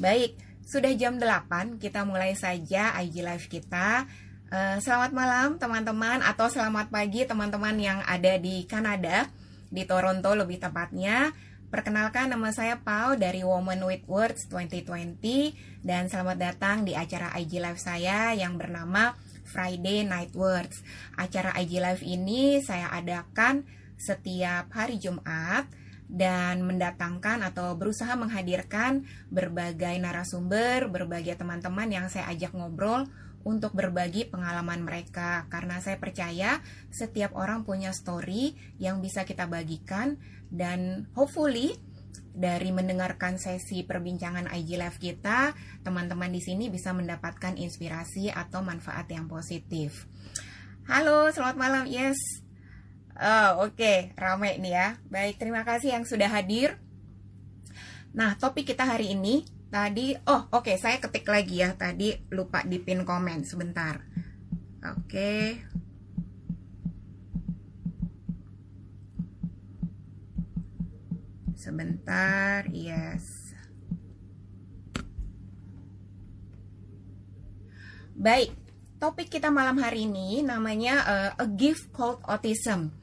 Baik, sudah jam 8, kita mulai saja IG Live kita. Uh, selamat malam teman-teman atau selamat pagi teman-teman yang ada di Kanada, di Toronto lebih tepatnya. Perkenalkan nama saya Pau dari Woman with Words 2020 dan selamat datang di acara IG Live saya yang bernama Friday Night Words. Acara IG Live ini saya adakan setiap hari Jumat dan mendatangkan atau berusaha menghadirkan berbagai narasumber, berbagai teman-teman yang saya ajak ngobrol untuk berbagi pengalaman mereka karena saya percaya setiap orang punya story yang bisa kita bagikan dan hopefully dari mendengarkan sesi perbincangan IG Live kita, teman-teman di sini bisa mendapatkan inspirasi atau manfaat yang positif. Halo, selamat malam. Yes. Oh, oke, okay. ramai nih ya. Baik, terima kasih yang sudah hadir. Nah, topik kita hari ini tadi oh, oke, okay, saya ketik lagi ya. Tadi lupa di pin komen sebentar. Oke. Okay. Sebentar, yes. Baik, topik kita malam hari ini namanya uh, A Gift Called Autism.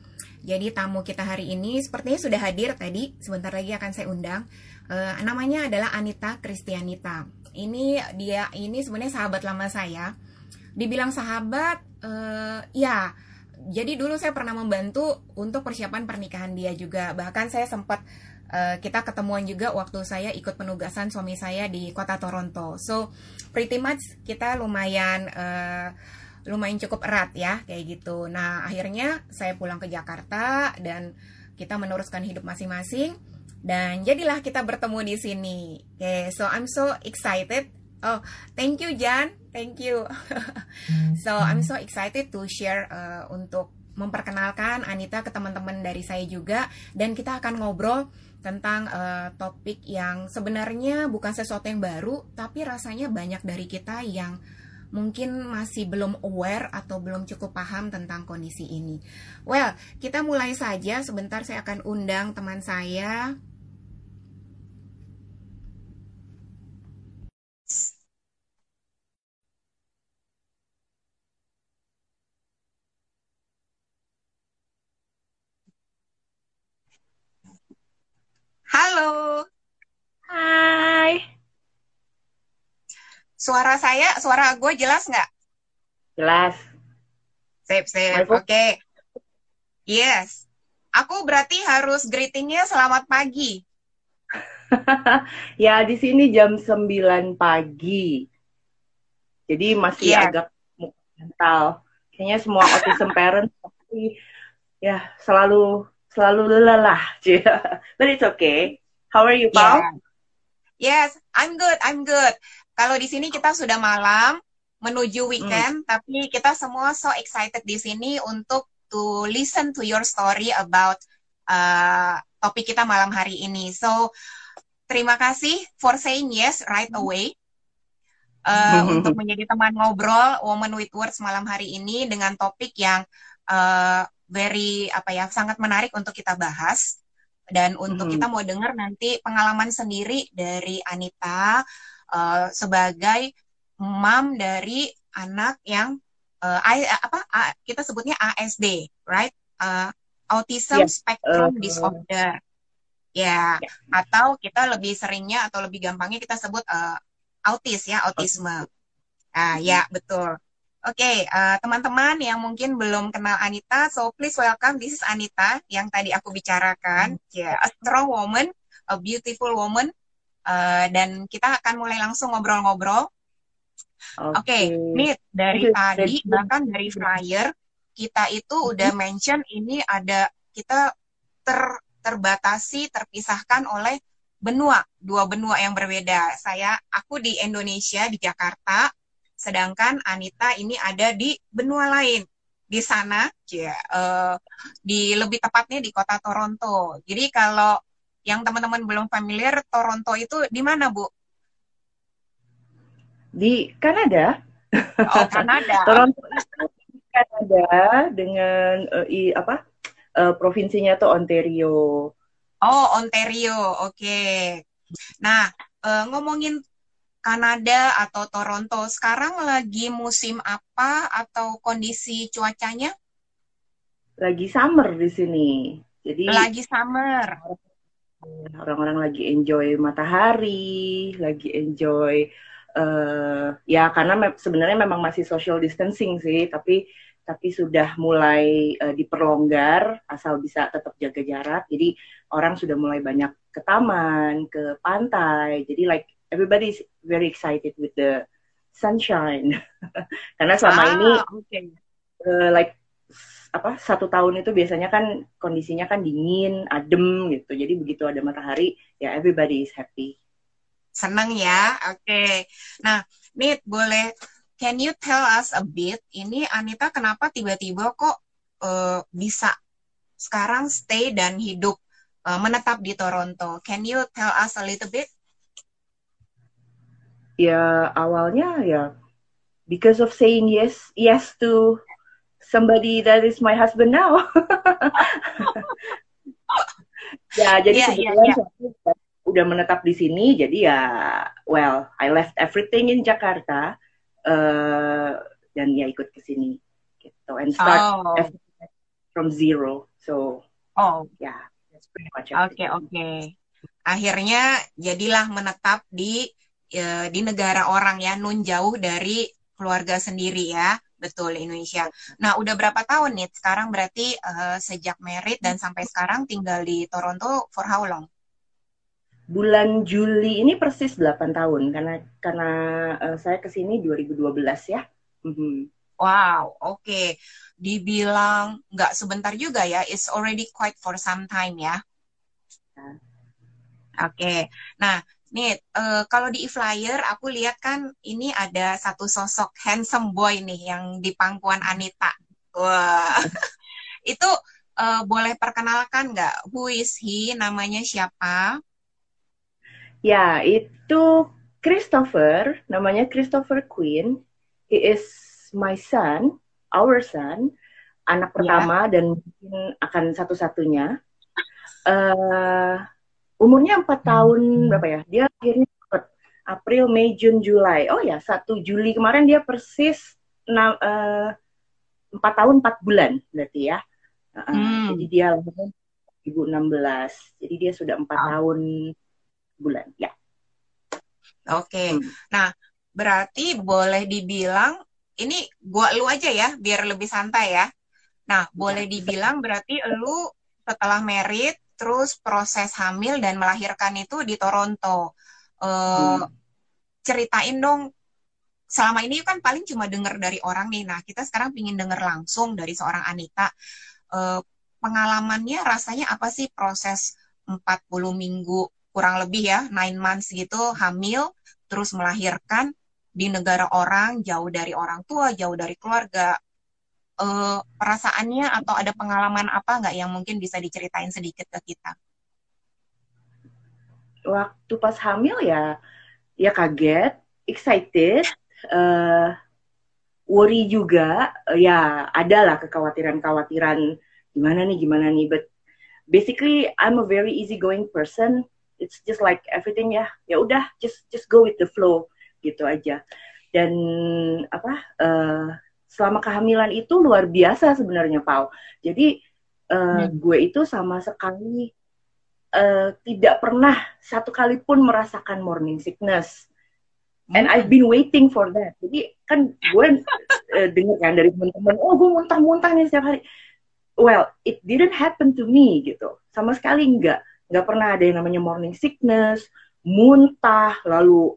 Jadi tamu kita hari ini sepertinya sudah hadir tadi, sebentar lagi akan saya undang. Uh, namanya adalah Anita Kristianita. Ini dia ini sebenarnya sahabat lama saya. Dibilang sahabat, uh, ya. Jadi dulu saya pernah membantu untuk persiapan pernikahan dia juga. Bahkan saya sempat Uh, kita ketemuan juga waktu saya ikut penugasan suami saya di kota Toronto. So pretty much kita lumayan uh, lumayan cukup erat ya kayak gitu. Nah akhirnya saya pulang ke Jakarta dan kita meneruskan hidup masing-masing dan jadilah kita bertemu di sini. Oke, okay, so I'm so excited. Oh, thank you Jan, thank you. so I'm so excited to share uh, untuk memperkenalkan Anita ke teman-teman dari saya juga dan kita akan ngobrol tentang uh, topik yang sebenarnya bukan sesuatu yang baru, tapi rasanya banyak dari kita yang mungkin masih belum aware atau belum cukup paham tentang kondisi ini. Well, kita mulai saja. Sebentar saya akan undang teman saya. Halo. Hai. Suara saya, suara gue jelas nggak? Jelas. Sip, sip. Oke. Okay. Yes. Aku berarti harus greetingnya selamat pagi. ya, di sini jam 9 pagi. Jadi masih yeah. agak mental. Kayaknya semua autism parents pasti ya selalu selalu lelah. But it's okay. How are you, Paul? Yeah. Yes, I'm good. I'm good. Kalau di sini kita sudah malam menuju hmm. weekend, mm. tapi kita semua so excited di sini untuk to listen to your story about uh, topik kita malam hari ini. So, terima kasih for saying yes right away. Uh, untuk menjadi teman ngobrol Woman with Words malam hari ini dengan topik yang uh, very apa ya sangat menarik untuk kita bahas dan untuk hmm. kita mau dengar nanti pengalaman sendiri dari Anita uh, sebagai mam dari anak yang uh, I, apa uh, kita sebutnya ASD, right? Uh, Autism yeah. Spectrum uh, Disorder. Ya, yeah. yeah. atau kita lebih seringnya atau lebih gampangnya kita sebut uh, autis ya, autisme. Ah, ya, betul. Oke, okay, uh, eh, teman-teman yang mungkin belum kenal Anita, so please welcome. This is Anita yang tadi aku bicarakan. Hmm. Ya, yeah, a strong woman, a beautiful woman. Uh, dan kita akan mulai langsung ngobrol-ngobrol. Oke, okay. okay, dari tadi bahkan dari flyer kita itu udah mention ini ada kita ter terbatasi terpisahkan oleh benua dua benua yang berbeda. Saya aku di Indonesia di Jakarta sedangkan Anita ini ada di benua lain di sana ya uh, di lebih tepatnya di kota Toronto jadi kalau yang teman-teman belum familiar Toronto itu di mana bu di Kanada oh Kanada Toronto itu Kanada dengan uh, i, apa uh, provinsinya tuh Ontario oh Ontario oke okay. nah uh, ngomongin Kanada atau Toronto. Sekarang lagi musim apa atau kondisi cuacanya? Lagi summer di sini. Jadi lagi summer. Orang-orang lagi enjoy matahari, lagi enjoy uh, ya karena me sebenarnya memang masih social distancing sih, tapi tapi sudah mulai uh, diperlonggar asal bisa tetap jaga jarak. Jadi orang sudah mulai banyak ke taman, ke pantai. Jadi like everybody is very excited with the sunshine. Karena selama ah, ini okay. uh, like apa satu tahun itu biasanya kan kondisinya kan dingin, adem gitu. Jadi begitu ada matahari, ya everybody is happy. Senang ya, oke. Okay. Nah, Nit boleh Can you tell us a bit? Ini Anita kenapa tiba-tiba kok uh, bisa sekarang stay dan hidup uh, menetap di Toronto? Can you tell us a little bit? Ya awalnya ya because of saying yes yes to somebody that is my husband now. ya jadi yeah, iya, sebetulnya yeah, yeah. udah menetap di sini jadi ya well I left everything in Jakarta uh, dan ya ikut ke sini gitu and start oh. from zero so oh yeah that's pretty much oke okay, oke okay. akhirnya jadilah menetap di ya, di negara orang ya nun jauh dari keluarga sendiri ya betul Indonesia. Nah udah berapa tahun nih sekarang berarti uh, sejak merit dan sampai sekarang tinggal di Toronto for how long? bulan Juli ini persis 8 tahun karena karena uh, saya ke sini 2012 ya. Mm-hmm. Wow, oke. Okay. Dibilang nggak sebentar juga ya, it's already quite for some time ya. ya. Oke. Okay. Nah, nih uh, kalau di e-flyer aku lihat kan ini ada satu sosok handsome boy nih yang di pangkuan Anita. Wah. Itu uh, boleh perkenalkan nggak? Who is he? Namanya siapa? Ya, itu Christopher, namanya Christopher Queen. He is my son, our son, anak ya. pertama yeah. dan mungkin akan satu-satunya. Uh, umurnya empat hmm. tahun berapa ya? Dia akhirnya April, Mei, Juni, Juli. Oh ya, satu Juli kemarin dia persis eh, empat uh, tahun empat bulan berarti ya. Uh, hmm. Jadi dia lahir 2016. Jadi dia sudah empat oh. tahun bulan ya. Oke, okay. hmm. nah berarti boleh dibilang ini gua lu aja ya biar lebih santai ya. Nah boleh ya. dibilang berarti lu setelah merit terus proses hamil dan melahirkan itu di Toronto. Uh, hmm. Ceritain dong selama ini kan paling cuma dengar dari orang nih. Nah, kita sekarang pingin dengar langsung dari seorang Anita. Uh, pengalamannya rasanya apa sih proses 40 minggu kurang lebih ya nine months gitu hamil terus melahirkan di negara orang jauh dari orang tua jauh dari keluarga uh, perasaannya atau ada pengalaman apa nggak yang mungkin bisa diceritain sedikit ke kita? Waktu pas hamil ya ya kaget excited uh, worry juga. Uh, ya adalah kekhawatiran-kekhawatiran gimana nih gimana nih? But basically I'm a very easygoing person. It's just like everything ya. Ya udah just just go with the flow. Gitu aja. Dan apa uh, selama kehamilan itu luar biasa sebenarnya Pau. Jadi uh, hmm. gue itu sama sekali uh, tidak pernah satu kali pun merasakan morning sickness. And hmm. I've been waiting for that. Jadi kan gue uh, dengar kan dari teman-teman oh gue muntah-muntah nih setiap hari. Well it didn't happen to me gitu. Sama sekali enggak nggak pernah ada yang namanya morning sickness, muntah, lalu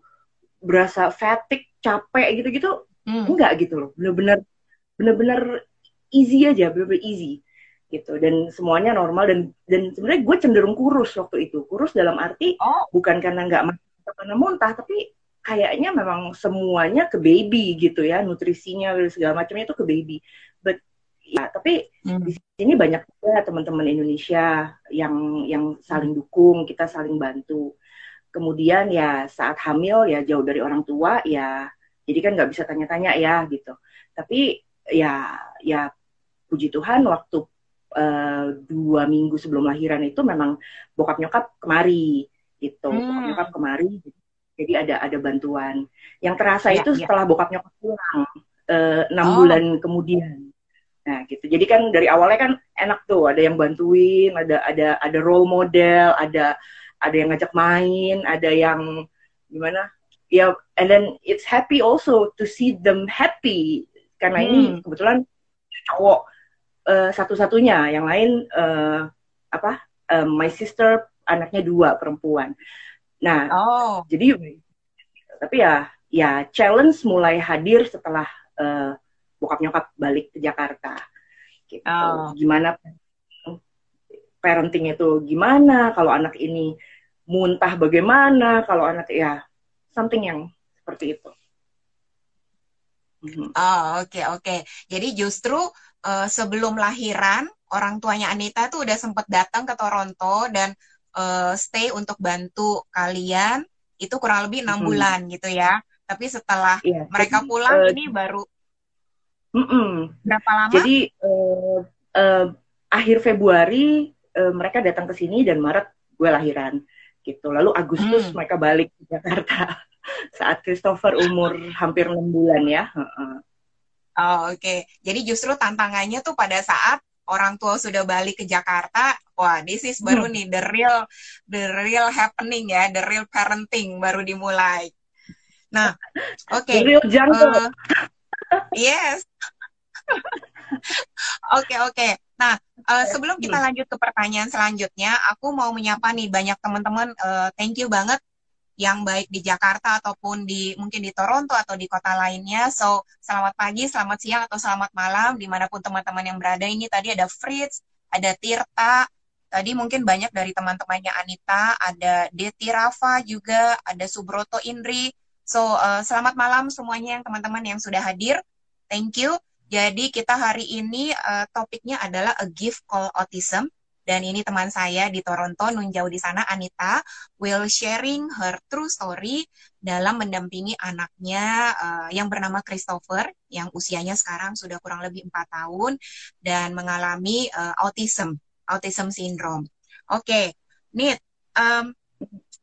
berasa fatigue, capek gitu-gitu, hmm. enggak gitu loh. Bener-bener bener-bener easy aja, bener-bener easy gitu dan semuanya normal dan dan sebenarnya gue cenderung kurus waktu itu kurus dalam arti oh. bukan karena nggak makan karena muntah tapi kayaknya memang semuanya ke baby gitu ya nutrisinya segala macamnya itu ke baby but ya tapi hmm. di sini banyak juga teman-teman Indonesia yang yang saling dukung kita saling bantu kemudian ya saat hamil ya jauh dari orang tua ya jadi kan nggak bisa tanya-tanya ya gitu tapi ya ya puji Tuhan waktu uh, dua minggu sebelum lahiran itu memang bokap nyokap kemari gitu hmm. bokap nyokap kemari jadi ada ada bantuan yang terasa Iya, itu iya. setelah bokap nyokap pulang eh, enam Oh. bulan kemudian nah gitu jadi kan dari awalnya kan enak tuh ada yang bantuin ada ada ada role model ada ada yang ngajak main ada yang gimana ya and then it's happy also to see them happy. Karena ini Hmm. kebetulan cowok eh, satu-satunya. Yang lain eh, apa eh, my sister anaknya dua perempuan. Nah Oh, jadi tapi ya ya challenge mulai hadir setelah eh, bokap nyokap balik ke Jakarta. Gitu. Oh. gimana parenting itu gimana? Kalau anak ini muntah bagaimana? Kalau anak ya something yang seperti itu Mhm. oh, oke oke. Jadi justru eh, sebelum lahiran orang tuanya Anita tuh udah sempet datang ke Toronto dan eh, stay untuk bantu kalian itu kurang lebih enam Mhm. bulan gitu ya. Tapi setelah Iya, mereka jadi, pulang eh, ini baru mm-mm. berapa lama? Jadi eh, eh, akhir Februari eh, mereka datang ke sini dan Maret gue lahiran gitu. Lalu Agustus Hmm. mereka balik ke Jakarta saat Christopher umur hampir enam bulan ya. Oh, oke. Jadi justru tantangannya tuh pada saat orang tua sudah balik ke Jakarta, wah, this is baru Hmm. nih the real the real happening ya, the real parenting baru dimulai. Nah, oke. The real jungle. Eh, yes. Oke, oke. Nah, eh, sebelum kita lanjut ke pertanyaan selanjutnya, aku mau menyapa nih banyak teman-teman. eh, thank you banget yang baik di Jakarta ataupun di mungkin di Toronto atau di kota lainnya. So, selamat pagi, selamat siang atau selamat malam di mana pun teman-teman yang berada. Ini tadi ada Fritz, ada Tirta, tadi mungkin banyak dari teman-temannya Anita, ada Deti Rafa juga, ada Subroto Indri. So, eh, selamat malam semuanya yang teman-teman yang sudah hadir. Thank you. Jadi kita hari ini eh, topiknya adalah a gift called autism. Dan ini teman saya di Toronto, nun jauh di sana, Anita, will sharing her true story dalam mendampingi anaknya eh, yang bernama Christopher, yang usianya sekarang sudah kurang lebih empat tahun dan mengalami eh, autism, autism syndrome. Oke, Nit, em,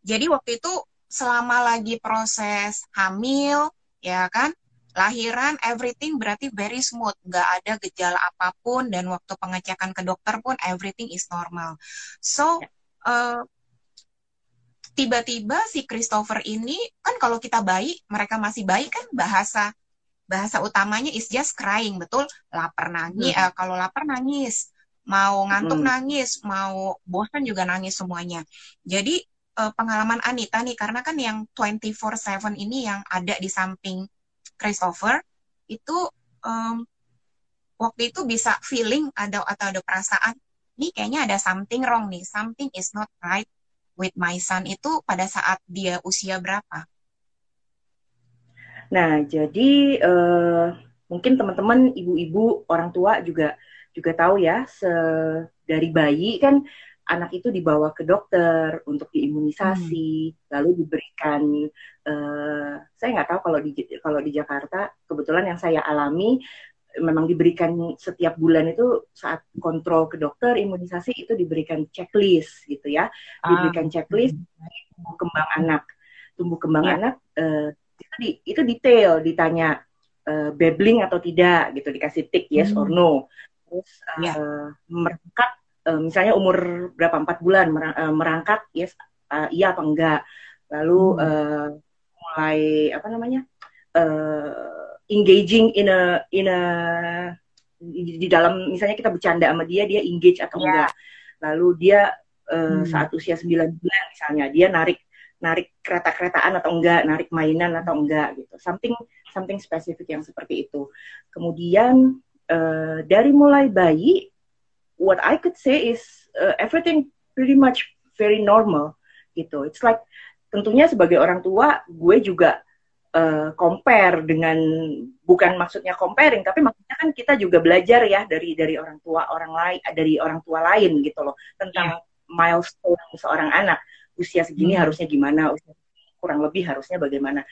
jadi waktu itu selama lagi proses hamil, ya kan, lahiran, everything berarti very smooth, nggak ada gejala apa pun dan waktu pengecekan ke dokter pun everything is normal. So eh, tiba-tiba si Christopher ini kan kalau kita bayi, mereka masih bayi kan bahasa bahasa utamanya is just crying, betul? Lapar nangis, Hmm. eh, kalau lapar nangis, mau ngantuk Hmm. nangis, mau bosan juga nangis semuanya. Jadi eh, pengalaman Anita nih karena kan yang 24/7 ini yang ada di samping Christopher itu em, waktu itu bisa feeling ada atau ada perasaan nih kayaknya ada something wrong nih, something is not right with my son itu pada saat dia usia berapa? Nah, jadi eh, mungkin teman-teman ibu-ibu orang tua juga juga tahu ya, se dari bayi kan anak itu dibawa ke dokter untuk diimunisasi, lalu diberikan eh, saya nggak tahu kalau di kalau di Jakarta kebetulan yang saya alami memang diberikan setiap bulan itu saat kontrol ke dokter imunisasi itu diberikan checklist gitu ya, diberikan checklist tumbuh kembang anak, tumbuh kembang Ya. anak eh, itu di, itu detail ditanya eh, babbling atau tidak gitu dikasih tick yes or no terus eh, Ya. merangkak eh, misalnya umur berapa empat bulan merang- merangkak yes eh, iya apa enggak lalu Hmm. eh, mulai apa namanya eh, engaging in a in a di, di dalam misalnya kita bercanda sama dia dia engage atau Ya. enggak lalu dia eh, Hmm. saat usia 9 bulan misalnya dia narik narik kereta-keretaan atau enggak, narik mainan atau enggak gitu. Something something spesifik yang seperti itu. Kemudian eh, dari mulai bayi, what I could say is eh, everything pretty much very normal gitu. It's like tentunya sebagai orang tua, gue juga eh, compare dengan bukan maksudnya comparing, tapi maksudnya kan kita juga belajar ya dari dari orang tua orang lain, dari orang tua lain gitu loh tentang milestone seorang anak usia segini Hmm. harusnya gimana, usia kurang lebih harusnya bagaimana.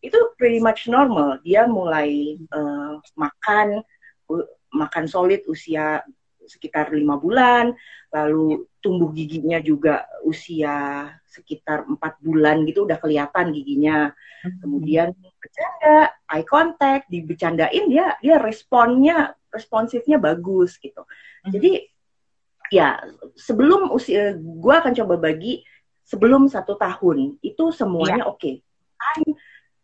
Itu pretty much normal. Dia mulai eh, makan makan solid usia sekitar lima bulan, lalu tumbuh giginya juga usia sekitar empat bulan gitu udah kelihatan giginya. Hmm. Kemudian bercanda, eye contact, dibecandain dia dia responnya responsifnya bagus gitu. Hmm. Jadi ya sebelum usia gue akan coba bagi sebelum satu tahun itu semuanya ya. oke. Okay.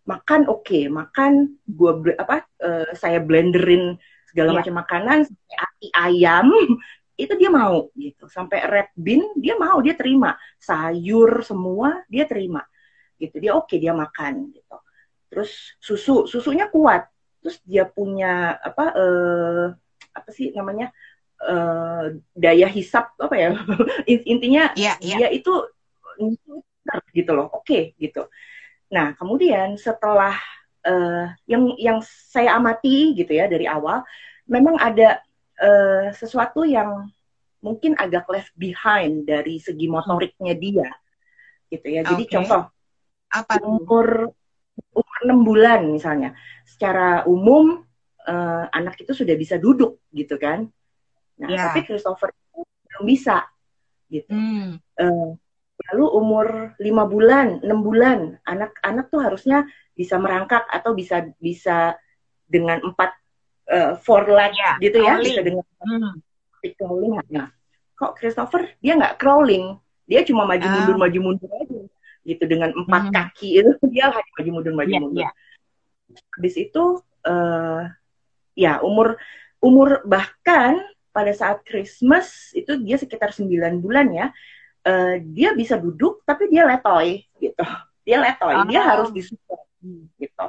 Makan oke, okay. makan gue apa uh, saya blenderin segala ya. macam makanan, ati ayam itu dia mau gitu. Sampai red bean dia mau dia terima. Sayur semua dia terima. Gitu dia oke okay, dia makan gitu. Terus susu susunya kuat. Terus dia punya apa uh, apa sih namanya uh, daya hisap apa ya intinya yeah, yeah. dia itu gitu loh. Oke okay, gitu. Nah kemudian setelah uh, yang yang saya amati gitu ya dari awal memang ada uh, sesuatu yang mungkin agak left behind dari segi motoriknya dia gitu ya jadi okay. contoh apa umur umur enam bulan misalnya secara umum uh, anak itu sudah bisa duduk gitu kan nah yeah. tapi Christopher itu belum bisa gitu mm. uh, lalu umur lima bulan enam bulan anak-anak tuh harusnya bisa merangkak atau bisa bisa dengan empat uh, four leg yeah, gitu ya bisa dengan hmm. crawling nah kok Christopher dia nggak crawling dia cuma maju mundur uh. maju mundur aja gitu dengan empat hmm. kaki itu dia hanya maju mundur maju yeah, mundur yeah. habis itu uh, ya umur umur bahkan pada saat Christmas itu dia sekitar 9 bulan ya uh, dia bisa duduk tapi dia letoy gitu dia letoy oh. dia harus disupport gitu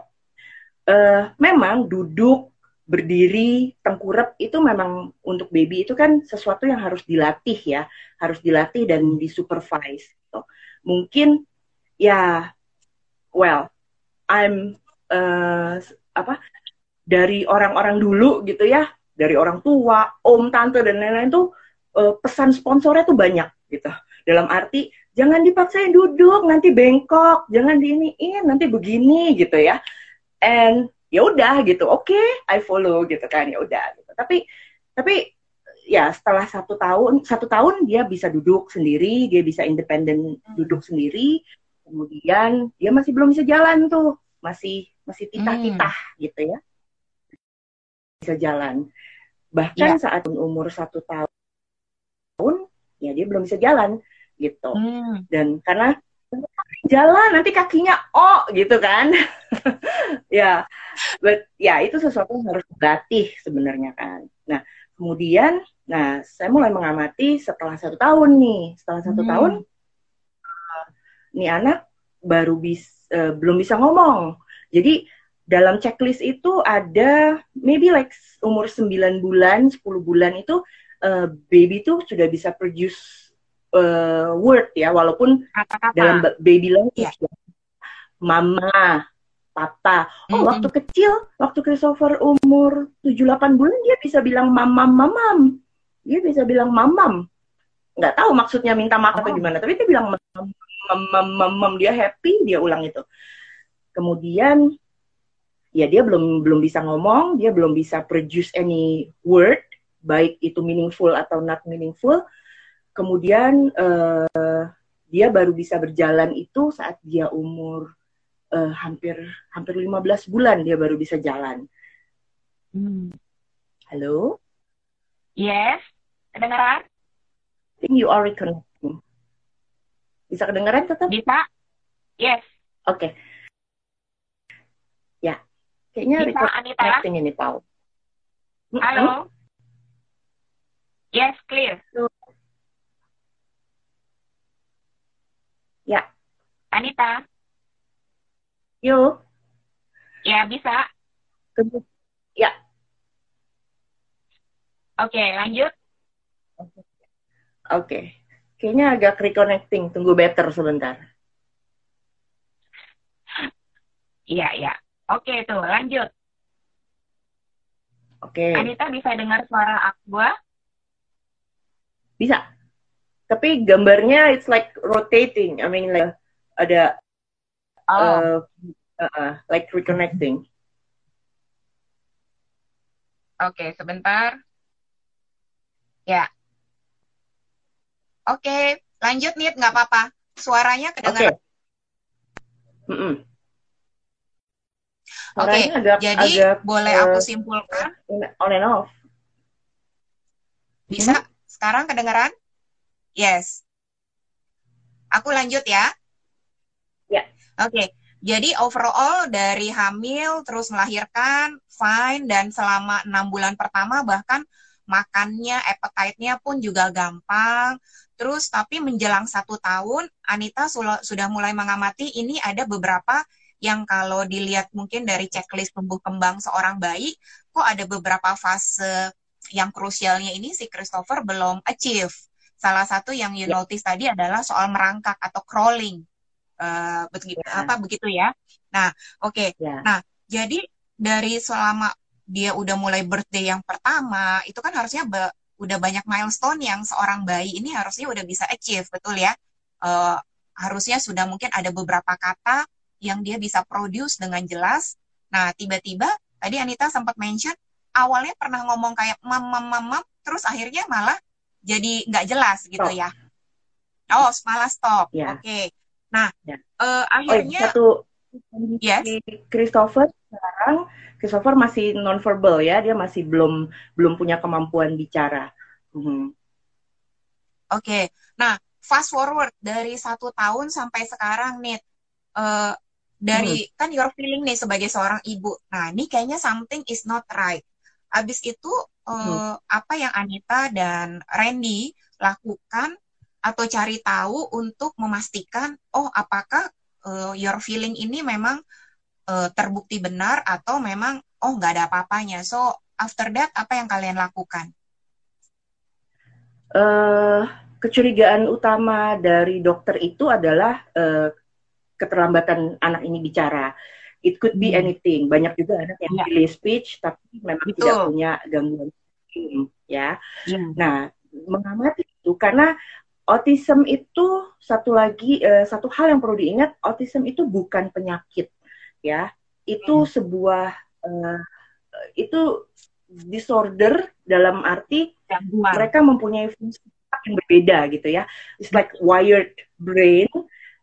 uh, memang duduk berdiri, tengkurap itu memang untuk baby itu kan sesuatu yang harus dilatih ya, harus dilatih dan disupervise. Gitu. Mungkin ya, well, I'm uh, apa dari orang-orang dulu gitu ya, dari orang tua, om, tante dan lain-lain tuh uh, pesan sponsornya tuh banyak gitu. Dalam arti jangan dipaksain duduk, nanti bengkok, jangan diiniin, nanti begini gitu ya. And ya udah gitu oke okay, I follow gitu kan ya udah gitu tapi tapi ya setelah satu tahun satu tahun dia bisa duduk sendiri dia bisa independen hmm. duduk sendiri kemudian dia masih belum bisa jalan tuh masih masih titah-titah hmm. gitu ya bisa jalan bahkan ya. saat umur satu tahun ya dia belum bisa jalan gitu hmm. dan karena jalan nanti kakinya oh gitu kan. Ya but ya itu sesuatu yang harus dilatih sebenarnya kan. Nah kemudian nah saya mulai mengamati setelah satu tahun nih. Setelah satu hmm. tahun uh, nih anak baru bis uh, belum bisa ngomong. Jadi dalam checklist itu ada maybe like umur 9 bulan 10 bulan itu uh, baby tuh sudah bisa produce uh, word ya walaupun Kata-kata. dalam baby language yeah. ya. mama papa oh mm -hmm. waktu kecil waktu Christopher umur 7-8 bulan dia bisa bilang mamam mamam dia bisa bilang mamam nggak tahu maksudnya minta maaf oh. atau gimana tapi dia bilang mamam mamam mamam dia happy dia ulang itu kemudian ya dia belum belum bisa ngomong dia belum bisa produce any word baik itu meaningful atau not meaningful kemudian uh, dia baru bisa berjalan itu saat dia umur uh, hampir hampir 15 bulan dia baru bisa jalan. Hmm. Halo? Yes, kedengaran? I think you are reconnecting. Bisa kedengaran tetap? Bisa. Yes. Oke. Okay. Ya, kayaknya Bisa, reconnecting ini tahu. Halo. Yes, clear. So, Ya. Anita. Yuk. Ya, bisa. Ya. Oke, lanjut. Oke. Okay. Kayaknya agak reconnecting. Tunggu better sebentar. Iya, iya. Oke, tuh, lanjut. Oke. Anita bisa dengar suara aku? Bisa tapi gambarnya it's like rotating I mean like ada oh. uh, uh, like reconnecting oke okay, sebentar Ya. Oke, lanjut nih, nggak apa-apa. Suaranya kedengaran. Oke. Mm-mm. Oke, Suaranya agak, jadi agak boleh eh, aku simpulkan. on and off. Bisa sekarang kedengaran? Yes. Aku lanjut ya. Ya. Oke. Jadi overall dari hamil terus melahirkan fine dan selama enam bulan pertama bahkan makannya appetite-nya pun juga gampang. Terus tapi menjelang satu tahun Anita sudah mulai mengamati ini ada beberapa yang kalau dilihat mungkin dari checklist tumbuh kembang seorang bayi kok ada beberapa fase yang krusialnya ini si Christopher belum achieve. Salah satu yang you Ya. notice tadi adalah soal merangkak atau crawling. Eh, begitu Ya. apa begitu ya. Nah, oke. Ya. Nah, jadi dari selama dia udah mulai birthday yang pertama, itu kan harusnya ba- udah banyak milestone yang seorang bayi ini harusnya udah bisa achieve, betul ya? Eh, harusnya sudah mungkin ada beberapa kata yang dia bisa produce dengan jelas. Nah, tiba-tiba tadi Anita sempat mention awalnya pernah ngomong kayak mam mam mam mam, terus akhirnya malah jadi nggak jelas gitu Stop. ya. Oh, malah stop. Ya. Oke. Nah, Ya. Oh, akhirnya satu Yes. Christopher sekarang Christopher masih nonverbal ya, dia masih belum belum punya kemampuan bicara. Mhm. Oke, nah fast forward dari satu tahun sampai sekarang nih, eh, dari kan your feeling nih sebagai seorang ibu. Nah ini kayaknya something is not right. Abis itu eh, apa yang Anita dan Randy lakukan atau cari tahu untuk memastikan, oh apakah eh, your feeling ini memang eh, terbukti benar atau memang oh nggak ada apa-apanya. So after that apa yang kalian lakukan? eh kecurigaan utama dari dokter itu adalah eh, keterlambatan anak ini bicara. It could be Hmm. anything. Banyak juga anak yang Ya. delay speech tapi memang Betul. tidak punya gangguan speaking, ya. Ya. Nah, mengamati itu karena autism itu satu lagi eh, satu hal yang perlu diingat, autism itu bukan penyakit, ya. Itu Hmm. sebuah eh, itu disorder dalam arti Gangguan. mereka mempunyai fungsi yang berbeda gitu ya. It's like wired brain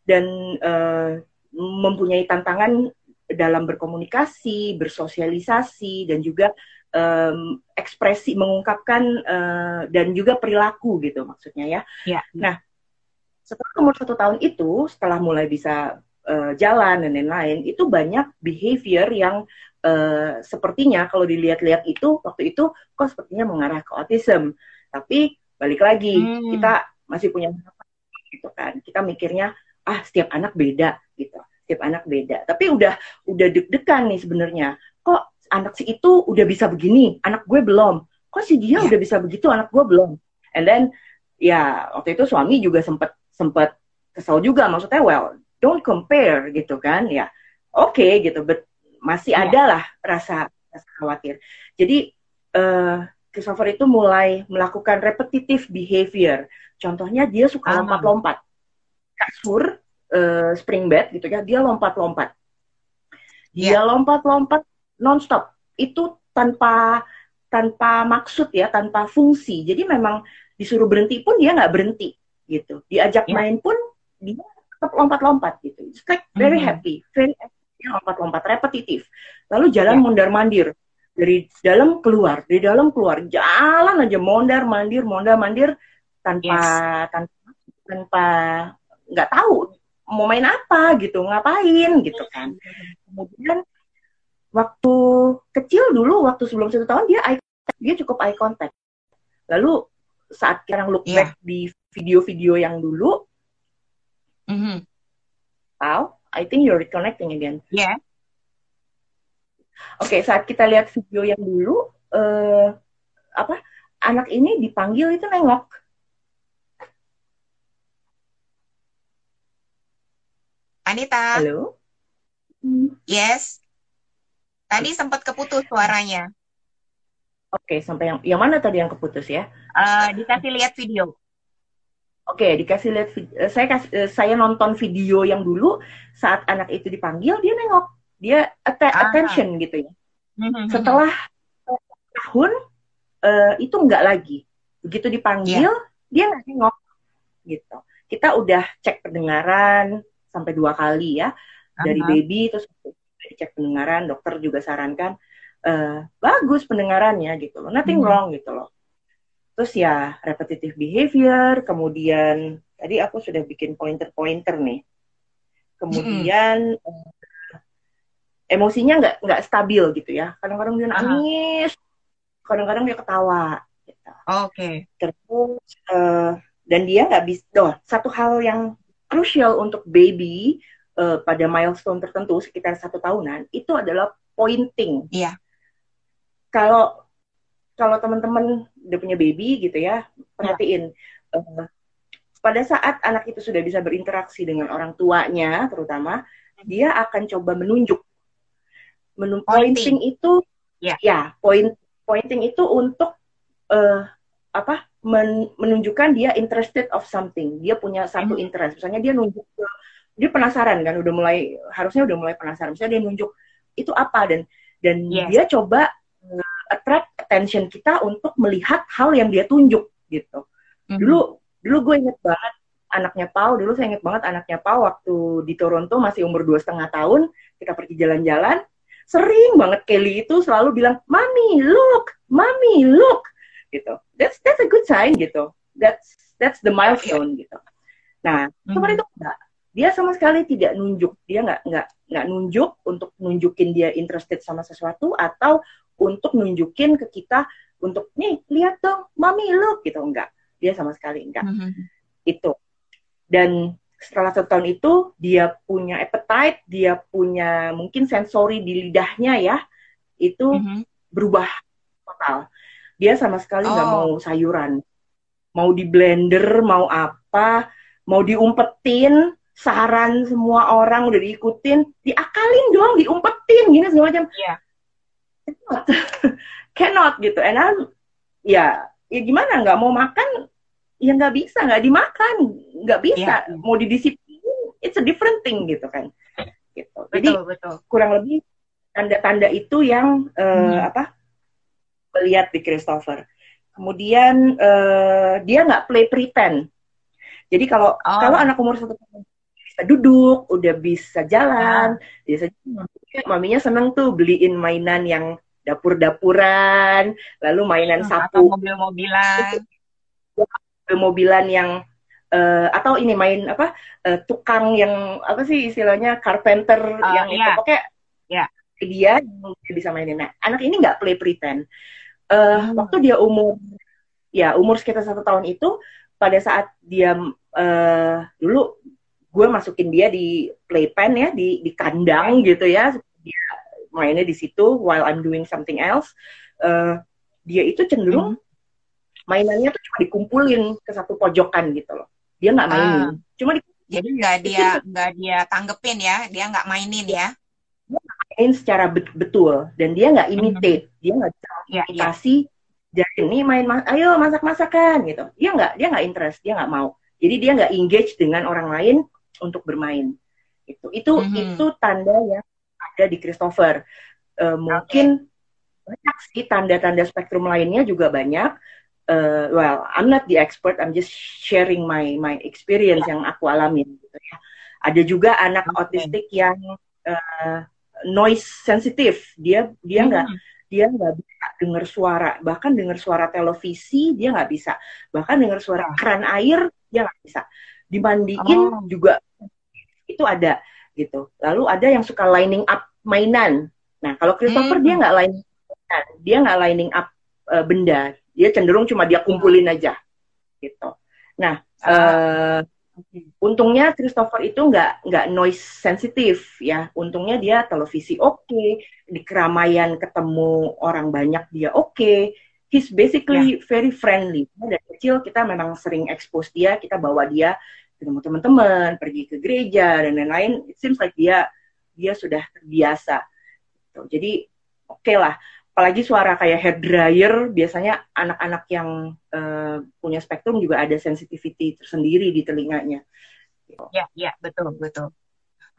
dan eh, mempunyai tantangan dalam berkomunikasi, bersosialisasi dan juga em, ekspresi mengungkapkan eh, dan juga perilaku gitu maksudnya ya. Ya. Nah, setelah umur satu tahun itu, setelah mulai bisa eh, jalan dan lain-lain, itu banyak behavior yang eh, sepertinya kalau dilihat-lihat itu waktu itu kok sepertinya mengarah ke autism. Tapi balik lagi, Hmm. kita masih punya gitu kan. Kita mikirnya ah setiap anak beda gitu. Setiap anak beda. Tapi udah udah deg-degan nih sebenarnya. Kok anak si itu udah bisa begini, anak gue belum. Kok si dia Ya. udah bisa begitu, anak gue belum. And then ya waktu itu suami juga sempet sempet kesel juga maksudnya well don't compare gitu kan ya oke gitu but masih Ya. ada lah rasa, rasa khawatir jadi eh Christopher itu mulai melakukan repetitive behavior contohnya dia suka lompat-lompat kasur eh, spring bed gitu ya dia lompat-lompat. Dia lompat-lompat nonstop. Itu tanpa tanpa maksud ya tanpa fungsi. Jadi memang disuruh berhenti pun dia nggak berhenti gitu. Diajak Ya. main pun dia tetap lompat-lompat gitu. It's like very Mhm. happy very happy lompat-lompat repetitif. Lalu jalan Ya. mondar mandir dari dalam keluar dari dalam keluar jalan aja mondar mandir mondar mandir tanpa tanpa tanpa nggak tahu mau main apa gitu ngapain gitu kan kemudian waktu kecil dulu waktu sebelum satu tahun dia eye, dia cukup eye contact lalu saat sekarang look Iya. back di video-video yang dulu Mhm. tahu I think you're reconnecting again Ya. oke saat kita lihat video yang dulu eh, apa anak ini dipanggil itu nengok Anita, halo yes. Tadi sempat keputus suaranya. oke sampai yang yang mana tadi yang keputus ya Eh, dikasih lihat video. Oke, dikasih lihat eh, saya kas- eh, saya nonton video yang dulu saat anak itu dipanggil dia nengok, dia atta- Ah. attention gitu ya. Mhm. Setelah tahun eh, itu enggak lagi. begitu dipanggil yeah. dia nggak nengok gitu kita udah cek pendengaran sampai dua kali ya dari uh -huh. baby terus cek pendengaran dokter juga sarankan uh, bagus pendengarannya gitu loh nothing hmm. wrong gitu loh terus ya repetitive behavior kemudian tadi aku sudah bikin pointer-pointer nih kemudian hmm. uh, emosinya nggak nggak stabil gitu ya kadang-kadang dia nangis kadang-kadang dia ketawa gitu. oke okay. terus uh, dan dia nggak bisa doh satu hal yang krusial untuk baby uh, pada milestone tertentu sekitar satu tahunan itu adalah pointing iya kalau kalau teman-teman udah punya baby gitu ya perhatiin yeah. uh, pada saat anak itu sudah bisa berinteraksi dengan orang tuanya terutama dia akan coba menunjuk Menun pointing. pointing itu yeah. ya point pointing itu untuk uh, apa men menunjukkan dia interested of something dia punya satu mm. interest misalnya dia nunjuk ke dia penasaran kan udah mulai harusnya udah mulai penasaran misalnya dia nunjuk itu apa dan dan yes. dia coba uh, attract attention kita untuk melihat hal yang dia tunjuk gitu mm-hmm. dulu dulu gue inget banget anaknya Pau dulu saya inget banget anaknya Pau waktu di Toronto masih umur dua setengah tahun kita pergi jalan-jalan sering banget Kelly itu selalu bilang, "Mami, look, mami, look." gitu. That's that's a good sign gitu. That's that's the milestone gitu. Nah, mm -hmm. itu enggak. Dia sama sekali tidak nunjuk. Dia nggak nggak nggak nunjuk untuk nunjukin dia interested sama sesuatu atau untuk nunjukin ke kita untuk nih lihat dong, mami look gitu enggak. Dia sama sekali enggak. Mm -hmm. Itu. Dan setelah satu tahun itu dia punya appetite, dia punya mungkin sensori di lidahnya ya, itu mm -hmm. berubah total. Dia sama sekali nggak oh. mau sayuran, mau di blender, mau apa, mau diumpetin, saran semua orang udah diikutin, diakalin dong, diumpetin, gini segala macam. Yeah. Cannot, cannot gitu. And I'm, ya, ya gimana? Nggak mau makan, ya nggak bisa nggak dimakan nggak bisa yeah. mau didisiplin it's a different thing gitu kan gitu jadi betul, betul. kurang lebih tanda-tanda itu yang uh, hmm. apa melihat di Christopher kemudian uh, dia nggak play pretend jadi kalau oh. kalau anak umur satu tahun bisa duduk udah bisa jalan biasanya maminya seneng tuh beliin mainan yang dapur-dapuran lalu mainan hmm, sapu mobil-mobilan mobilan yang uh, atau ini main apa uh, tukang yang apa sih istilahnya carpenter uh, yang yeah. itu pokoknya yeah. dia bisa mainin. Nah, anak ini nggak play pretend. Uh, hmm. Waktu dia umur ya umur sekitar satu tahun itu pada saat dia uh, dulu gue masukin dia di playpen ya di di kandang gitu ya dia mainnya di situ while I'm doing something else uh, dia itu cenderung hmm. mainannya tuh cuma dikumpulin ke satu pojokan gitu loh. Dia nggak mainin. Uh, cuma di, jadi nggak dia nggak dia tanggepin ya dia nggak mainin ya dia main secara bet betul dan dia nggak imitate mm-hmm. dia nggak bisa yeah, iya. imitasi yeah. jadi ini main ayo masak masakan gitu dia nggak dia nggak interest dia nggak mau jadi dia nggak engage dengan orang lain untuk bermain itu itu mm-hmm. itu tanda yang ada di Christopher uh, mungkin okay. banyak sih tanda-tanda spektrum lainnya juga banyak uh, well, I'm not the expert, I'm just sharing my my experience yang aku alami. Gitu ya. Ada juga anak okay. autistik yang uh, noise sensitif, dia dia hmm. nggak hmm. dia nggak bisa dengar suara, bahkan dengar suara televisi dia nggak bisa, bahkan dengar suara oh. keran air dia nggak bisa. Dimandiin oh. juga itu ada gitu. Lalu ada yang suka lining up mainan. Nah kalau Christopher hmm. dia nggak lining dia nggak lining up uh, benda dia cenderung cuma dia kumpulin aja gitu nah uh, untungnya Christopher itu nggak nggak noise sensitif ya untungnya dia televisi oke okay, di keramaian ketemu orang banyak dia oke okay. he's basically yeah. very friendly dari kecil kita memang sering expose dia kita bawa dia ketemu teman-teman pergi ke gereja dan lain-lain it seems like dia dia sudah terbiasa gitu. jadi oke okay lah apalagi suara kayak hair dryer biasanya anak-anak yang uh, punya spektrum juga ada sensitivity tersendiri di telinganya. Ya, ya, betul, betul.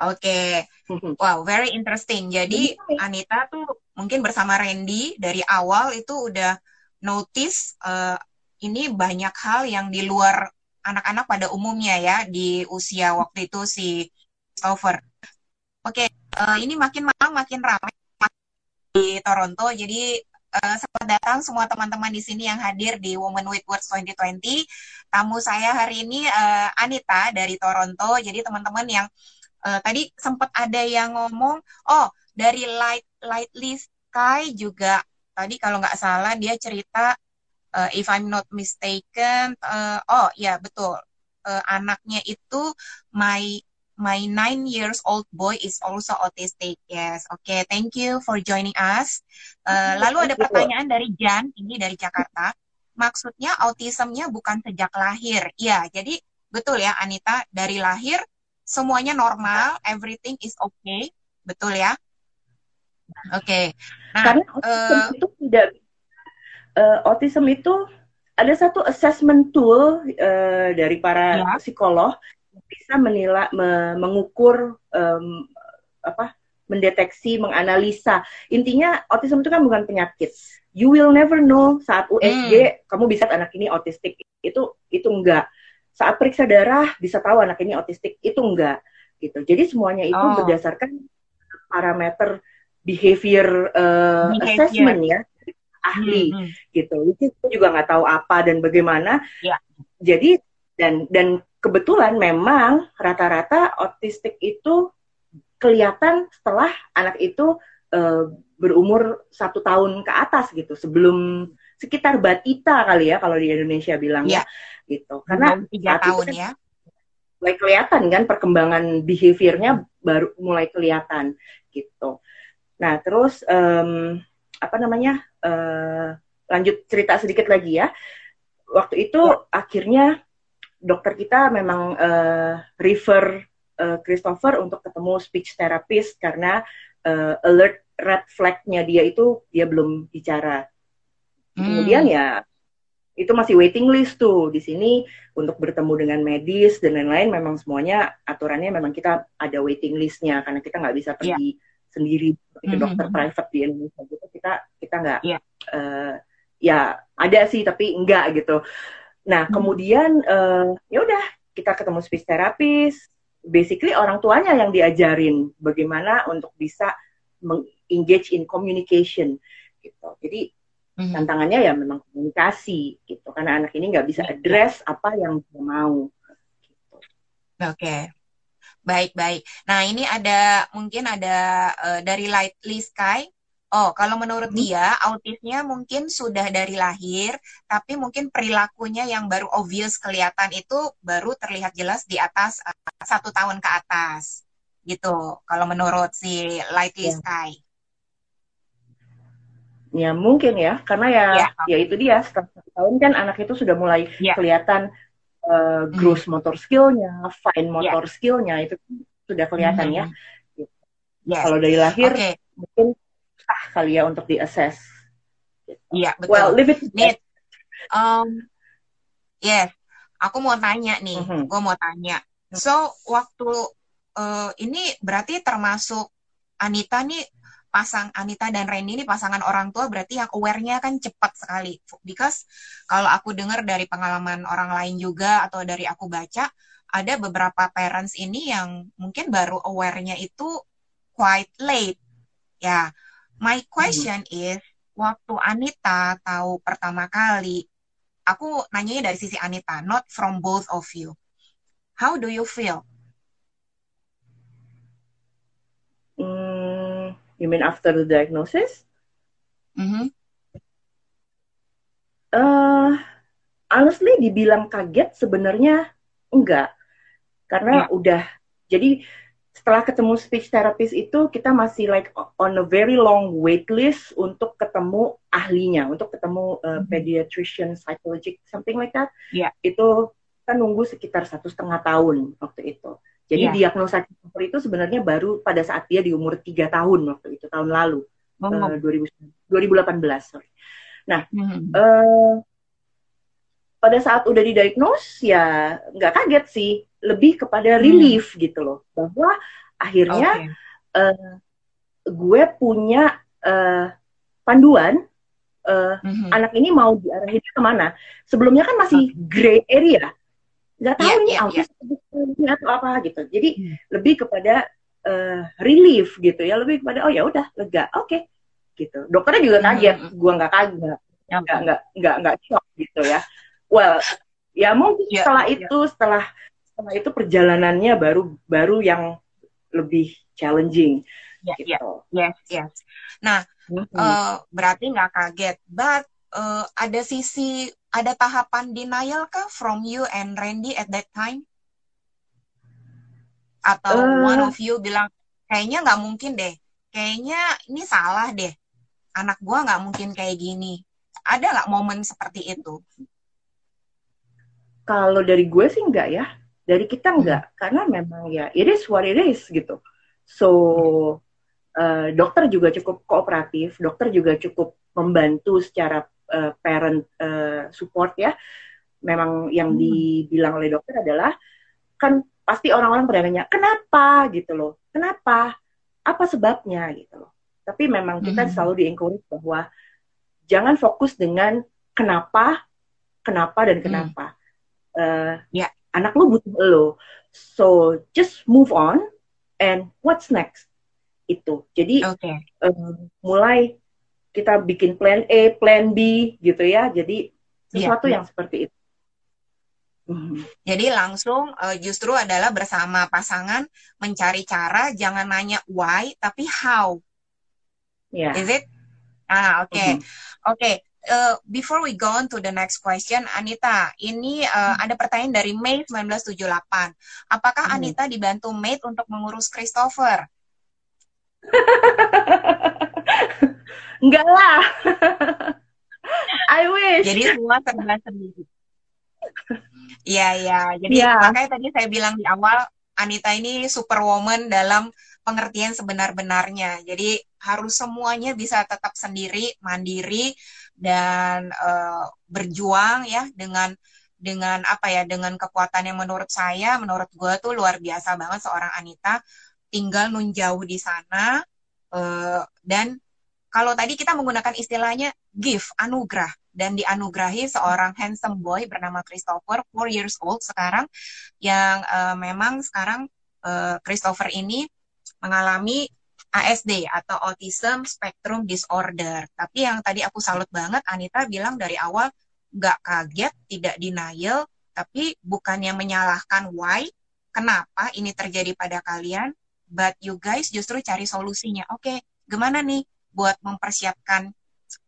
Oke, okay. wow, very interesting. Jadi Anita tuh mungkin bersama Randy dari awal itu udah notice uh, ini banyak hal yang di luar anak-anak pada umumnya ya di usia waktu itu si Christopher. Oke, uh, ini makin malam makin ramai di Toronto. Jadi uh, selamat datang semua teman-teman di sini yang hadir di Women with Words 2020. Tamu saya hari ini uh, Anita dari Toronto. Jadi teman-teman yang uh, tadi sempat ada yang ngomong, oh dari Light Lightly Sky juga tadi kalau nggak salah dia cerita uh, if I'm not mistaken, uh, oh ya betul, uh, anaknya itu my my nine years old boy is also autistic. Yes, oke, okay. thank you for joining us. Uh, lalu ada pertanyaan dari Jan, ini dari Jakarta. Maksudnya autismnya bukan sejak lahir. Ya, jadi betul ya Anita, dari lahir semuanya normal, everything is okay, betul ya? Oke. Okay. Nah, Karena uh, itu tidak uh, autism itu ada satu assessment tool uh, dari para ya. psikolog bisa menilai me, mengukur um, apa mendeteksi menganalisa intinya autism itu kan bukan penyakit you will never know saat USG hmm. kamu bisa anak ini autistik itu itu enggak saat periksa darah bisa tahu anak ini autistik itu enggak gitu jadi semuanya itu oh. berdasarkan parameter behavior, uh, behavior. assessment ya ahli hmm, hmm. gitu. Itu juga nggak tahu apa dan bagaimana. Yeah. Jadi dan dan kebetulan memang rata-rata autistik itu kelihatan setelah anak itu uh, berumur satu tahun ke atas gitu sebelum sekitar batita kali ya kalau di Indonesia bilang ya gitu. Karena tiga tahun kan, ya. mulai kelihatan kan perkembangan behaviornya baru mulai kelihatan gitu. Nah terus um, apa namanya uh, lanjut cerita sedikit lagi ya. Waktu itu ya. akhirnya dokter kita memang uh, refer uh, Christopher untuk ketemu speech therapist karena uh, alert red flagnya dia itu dia belum bicara hmm. kemudian ya itu masih waiting list tuh di sini untuk bertemu dengan medis dan lain-lain memang semuanya aturannya memang kita ada waiting listnya karena kita nggak bisa pergi yeah sendiri seperti mm -hmm. dokter private di Indonesia gitu kita kita nggak yeah. Iya. uh, ya ada sih tapi enggak gitu nah mm -hmm. kemudian uh, ya udah kita ketemu speech therapist basically orang tuanya yang diajarin bagaimana untuk bisa engage in communication gitu jadi mm-hmm. tantangannya ya memang komunikasi gitu karena anak ini nggak bisa iya. address apa yang dia mau gitu. oke okay. Baik, baik. Nah, ini ada mungkin ada uh, dari Lightly Sky. Oh, kalau menurut hmm. dia, autisnya mungkin sudah dari lahir, tapi mungkin perilakunya yang baru obvious kelihatan itu baru terlihat jelas di atas uh, satu tahun ke atas, gitu. Kalau menurut si Lightly ya. Sky. Ya mungkin ya, karena ya, ya, ya itu dia setelah satu tahun kan anak itu sudah mulai ya. kelihatan uh, gross motor skillnya, fine motor yeah. skillnya itu sudah kelihatan mm -hmm. ya. Yes. Kalau dari lahir okay. mungkin kali ya untuk diakses. Iya betul. Well, leave it. Um, yes, aku mau tanya nih, mm -hmm. gue mau tanya. So waktu uh, ini berarti termasuk Anita nih pasang Anita dan Randy ini pasangan orang tua berarti yang aware-nya kan cepat sekali. Because kalau aku dengar dari pengalaman orang lain juga atau dari aku baca, ada beberapa parents ini yang mungkin baru aware-nya itu quite late. Ya, my question hmm. is, waktu Anita tahu pertama kali, aku nanyanya dari sisi Anita, not from both of you. How do you feel? You mean after the diagnosis? Mm-hmm. Uh, honestly, dibilang kaget sebenarnya enggak, karena yeah. udah jadi setelah ketemu speech therapist itu kita masih like on a very long wait list untuk ketemu ahlinya, untuk ketemu uh, mm-hmm. pediatrician, psychologist, something like that. Yeah. Itu kita nunggu sekitar satu setengah tahun waktu itu. Jadi yeah. diagnosa Christopher itu sebenarnya baru pada saat dia di umur tiga tahun waktu itu tahun lalu oh. uh, 2000, 2018 sorry. Nah mm-hmm. uh, pada saat udah didiagnos ya nggak kaget sih lebih kepada hmm. relief mm. gitu loh bahwa akhirnya okay. uh, gue punya uh, panduan uh, mm-hmm. anak ini mau diarahin ke mana. Sebelumnya kan masih gray area, nggak tahu yeah, ini yeah, autism yeah. atau apa gitu. Jadi hmm. lebih kepada uh, relief gitu ya, lebih kepada oh ya udah lega, oke okay. gitu. Dokternya juga hmm, kaget, mm-hmm. gua nggak kaget, nggak nggak nggak nggak shock gitu ya. Well, ya mungkin yeah, setelah yeah. itu setelah setelah itu perjalanannya baru baru yang lebih challenging. Yeah, gitu. yeah. Yes, yes. Nah, mm-hmm. uh, berarti nggak kaget, but uh, ada sisi ada tahapan denial kah from you and Randy at that time? Atau uh, one of you bilang kayaknya nggak mungkin deh, kayaknya ini salah deh, anak gua nggak mungkin kayak gini. Ada nggak momen seperti itu? Kalau dari gue sih enggak ya, dari kita enggak, hmm. karena memang ya it is what it is gitu. So uh, dokter juga cukup kooperatif, dokter juga cukup membantu secara uh, parent uh, support ya. Memang yang hmm. dibilang oleh dokter adalah kan pasti orang-orang pada nanya kenapa gitu loh, kenapa, apa sebabnya gitu loh. Tapi memang kita hmm. selalu di encourage bahwa jangan fokus dengan kenapa, kenapa dan kenapa. Hmm. Uh, yeah. Anak lu butuh lo, so just move on and what's next itu. Jadi okay. um, mulai kita bikin plan A, plan B gitu ya. Jadi sesuatu yeah. yang seperti itu. Mm-hmm. Jadi langsung uh, justru adalah bersama pasangan mencari cara, jangan nanya why tapi how. Yeah. Is it? Ah, oke. Okay. Mm-hmm. Oke. Okay. Uh, before we go on to the next question, Anita, ini uh, hmm. ada pertanyaan dari May 1978. Apakah hmm. Anita dibantu May untuk mengurus Christopher? Enggak lah. I wish. Jadi semua serba sendiri. Iya, iya. Jadi yeah. makanya tadi saya bilang di awal Anita ini superwoman dalam pengertian sebenar-benarnya. Jadi harus semuanya bisa tetap sendiri, mandiri dan uh, berjuang ya dengan dengan apa ya dengan kekuatan yang menurut saya menurut gue tuh luar biasa banget seorang Anita tinggal nunjauh di sana uh, dan kalau tadi kita menggunakan istilahnya gift, anugerah, dan dianugerahi seorang handsome boy bernama Christopher, 4 years old sekarang, yang uh, memang sekarang Christopher ini mengalami ASD atau Autism Spectrum Disorder. Tapi yang tadi aku salut banget, Anita bilang dari awal nggak kaget, tidak denial, tapi bukannya menyalahkan why, kenapa ini terjadi pada kalian, but you guys justru cari solusinya. Oke, okay, gimana nih buat mempersiapkan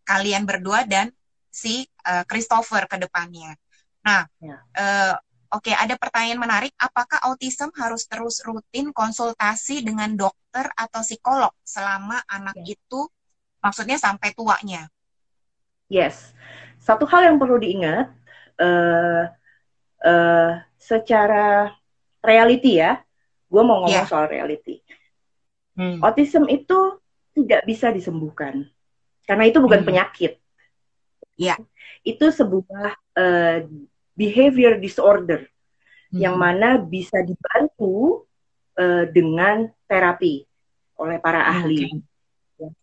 kalian berdua dan si uh, Christopher ke depannya. Nah, ya. uh, oke ada pertanyaan menarik. Apakah autism harus terus rutin konsultasi dengan dokter atau psikolog selama anak ya. itu, maksudnya sampai tuanya? Yes, satu hal yang perlu diingat, uh, uh, secara reality ya, gue mau ngomong yeah. soal reality. Hmm. Autism itu tidak bisa disembuhkan karena itu bukan hmm. penyakit. Ya, itu sebuah uh, behavior disorder hmm. yang mana bisa dibantu uh, dengan terapi oleh para ahli. Okay.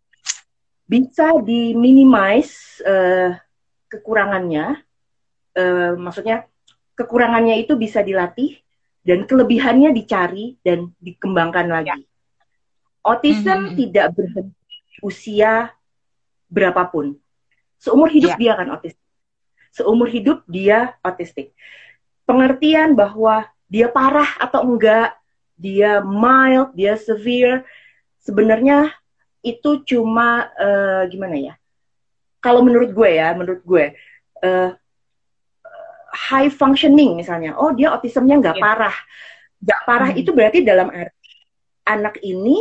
Bisa diminimize uh, kekurangannya, uh, maksudnya kekurangannya itu bisa dilatih dan kelebihannya dicari dan dikembangkan lagi. Ya. Autism mm -hmm. tidak berhenti usia berapapun. Seumur hidup yeah. dia akan autistik. Seumur hidup dia autistik. Pengertian bahwa dia parah atau enggak, dia mild, dia severe, sebenarnya itu cuma uh, gimana ya? Kalau menurut gue ya, menurut gue uh, high functioning misalnya, oh dia autismnya nggak yeah. parah, nggak parah hmm. itu berarti dalam arti anak ini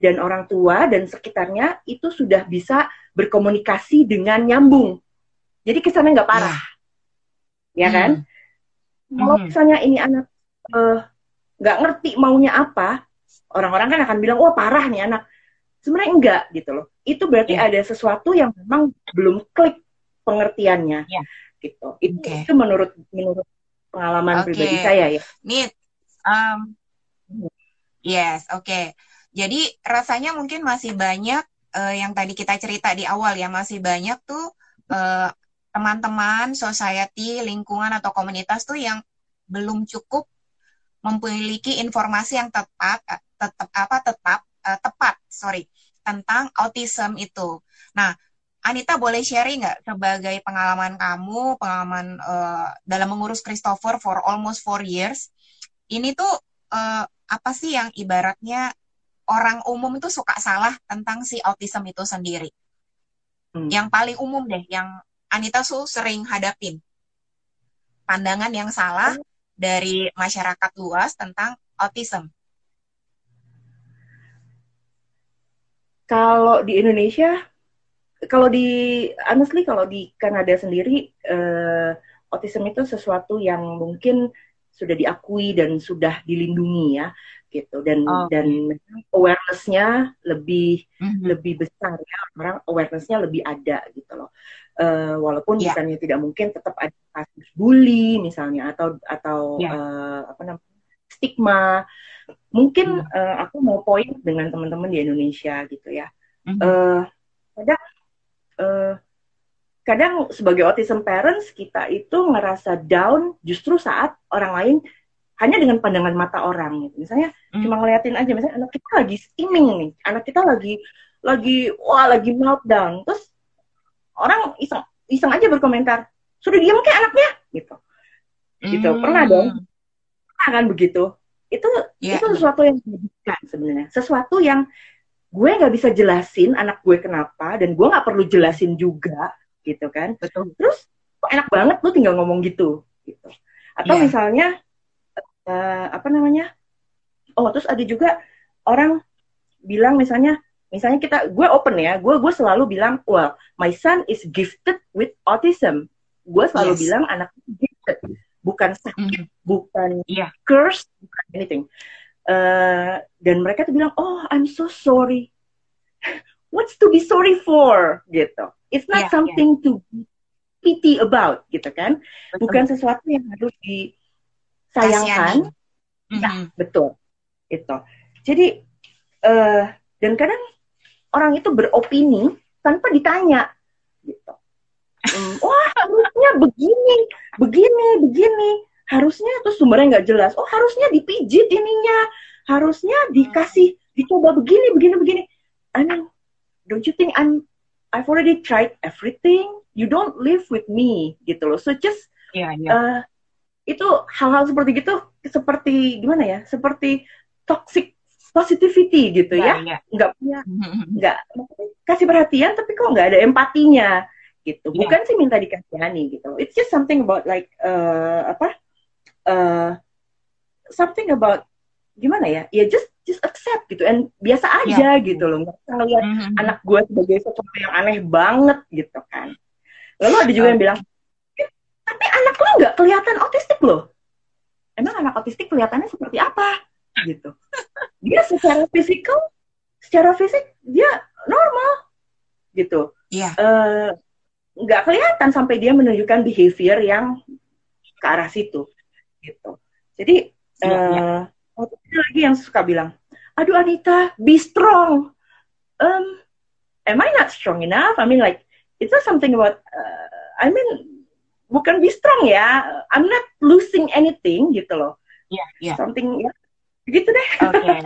dan orang tua dan sekitarnya itu sudah bisa berkomunikasi dengan nyambung. Jadi kesannya nggak parah, ya, ya kan? Hmm. Kalau misalnya ini anak eh, nggak uh, ngerti maunya apa, orang-orang kan akan bilang, wah parah nih anak. Sebenarnya enggak gitu loh. Itu berarti yeah. ada sesuatu yang memang belum klik pengertiannya, yeah. gitu. Itu, okay. itu menurut menurut pengalaman okay. pribadi saya ya. Nih, um, yes, oke. Okay jadi rasanya mungkin masih banyak uh, yang tadi kita cerita di awal ya, masih banyak tuh uh, teman-teman, society, lingkungan atau komunitas tuh yang belum cukup memiliki informasi yang tepat, eh, tetap apa tetap uh, tepat, sorry, tentang autism itu. Nah, Anita boleh sharing nggak sebagai pengalaman kamu, pengalaman uh, dalam mengurus Christopher for almost four years, ini tuh uh, apa sih yang ibaratnya orang umum itu suka salah tentang si autism itu sendiri? Hmm. Yang paling umum deh, yang Anita Su sering hadapin. Pandangan yang salah dari masyarakat luas tentang autism. Kalau di Indonesia, kalau di honestly kalau di Kanada sendiri, uh, autism itu sesuatu yang mungkin sudah diakui dan sudah dilindungi ya gitu dan oh. dan awarenessnya lebih mm-hmm. lebih besar ya orang awarenessnya lebih ada gitu loh uh, walaupun yeah. misalnya tidak mungkin tetap ada kasus bully misalnya atau atau yeah. Ya. uh, apa namanya stigma mungkin mm. uh, aku mau poin dengan teman-teman di Indonesia gitu ya mm-hmm. uh, kadang uh, kadang sebagai autism parents kita itu ngerasa down justru saat orang lain hanya dengan pandangan mata orang gitu. Misalnya hmm. cuma ngeliatin aja misalnya anak kita lagi steaming nih, anak kita lagi lagi wah lagi meltdown. Terus orang iseng iseng aja berkomentar, "Sudah diam kayak anaknya?" gitu. Gitu. Hmm. Pernah dong? Pernah kan begitu? Itu yeah. itu sesuatu yang menyedihkan sebenarnya. Sesuatu yang gue nggak bisa jelasin anak gue kenapa dan gue nggak perlu jelasin juga gitu kan. Betul. Terus kok enak banget lu tinggal ngomong gitu gitu. Atau yeah. misalnya uh, apa namanya? Oh terus ada juga orang bilang misalnya misalnya kita gue open ya gue gue selalu bilang well my son is gifted with autism. Gue selalu yes. bilang anak gifted. Bukan sakit mm. bukan yeah. curse bukan anything. Uh, dan mereka tuh bilang oh I'm so sorry. What's to be sorry for? Gitu. It's not yeah, something yeah. to pity about gitu kan? Bukan sesuatu yang harus di sayangkan. Mm-hmm. ya betul. Itu. Jadi uh, dan kadang orang itu beropini tanpa ditanya gitu. Wah harusnya begini begini begini. Harusnya tuh sumbernya nggak jelas. Oh harusnya dipijit ininya. Harusnya dikasih dicoba begini begini begini. I mean don't you think I'm I've already tried everything. You don't live with me gitu loh. So just yeah, yeah. Uh, itu hal-hal seperti gitu seperti gimana ya seperti toxic positivity gitu ya, ya. ya. nggak punya nggak kasih perhatian tapi kok nggak ada empatinya gitu ya. bukan sih minta dikasihani gitu it's just something about like uh, apa uh, something about gimana ya ya just just accept gitu and biasa ya. aja ya. gitu loh nggak ngeliat mm-hmm. anak gue sebagai sesuatu yang aneh banget gitu kan lalu ada juga yang bilang tapi anak lo nggak kelihatan autistik loh. Emang anak autistik kelihatannya seperti apa? Gitu. Dia secara fisikal secara fisik dia normal. Gitu. Yeah. Iya. uh, nggak kelihatan sampai dia menunjukkan behavior yang ke arah situ. Gitu. Jadi yeah, uh, yeah. lagi yang suka bilang aduh Anita be strong. Um am I not strong enough? I mean like it's not something about uh, I mean bukan be strong ya. I'm not losing anything gitu loh. Iya, yeah, yeah. something ya. Gitu deh. Oke. Okay.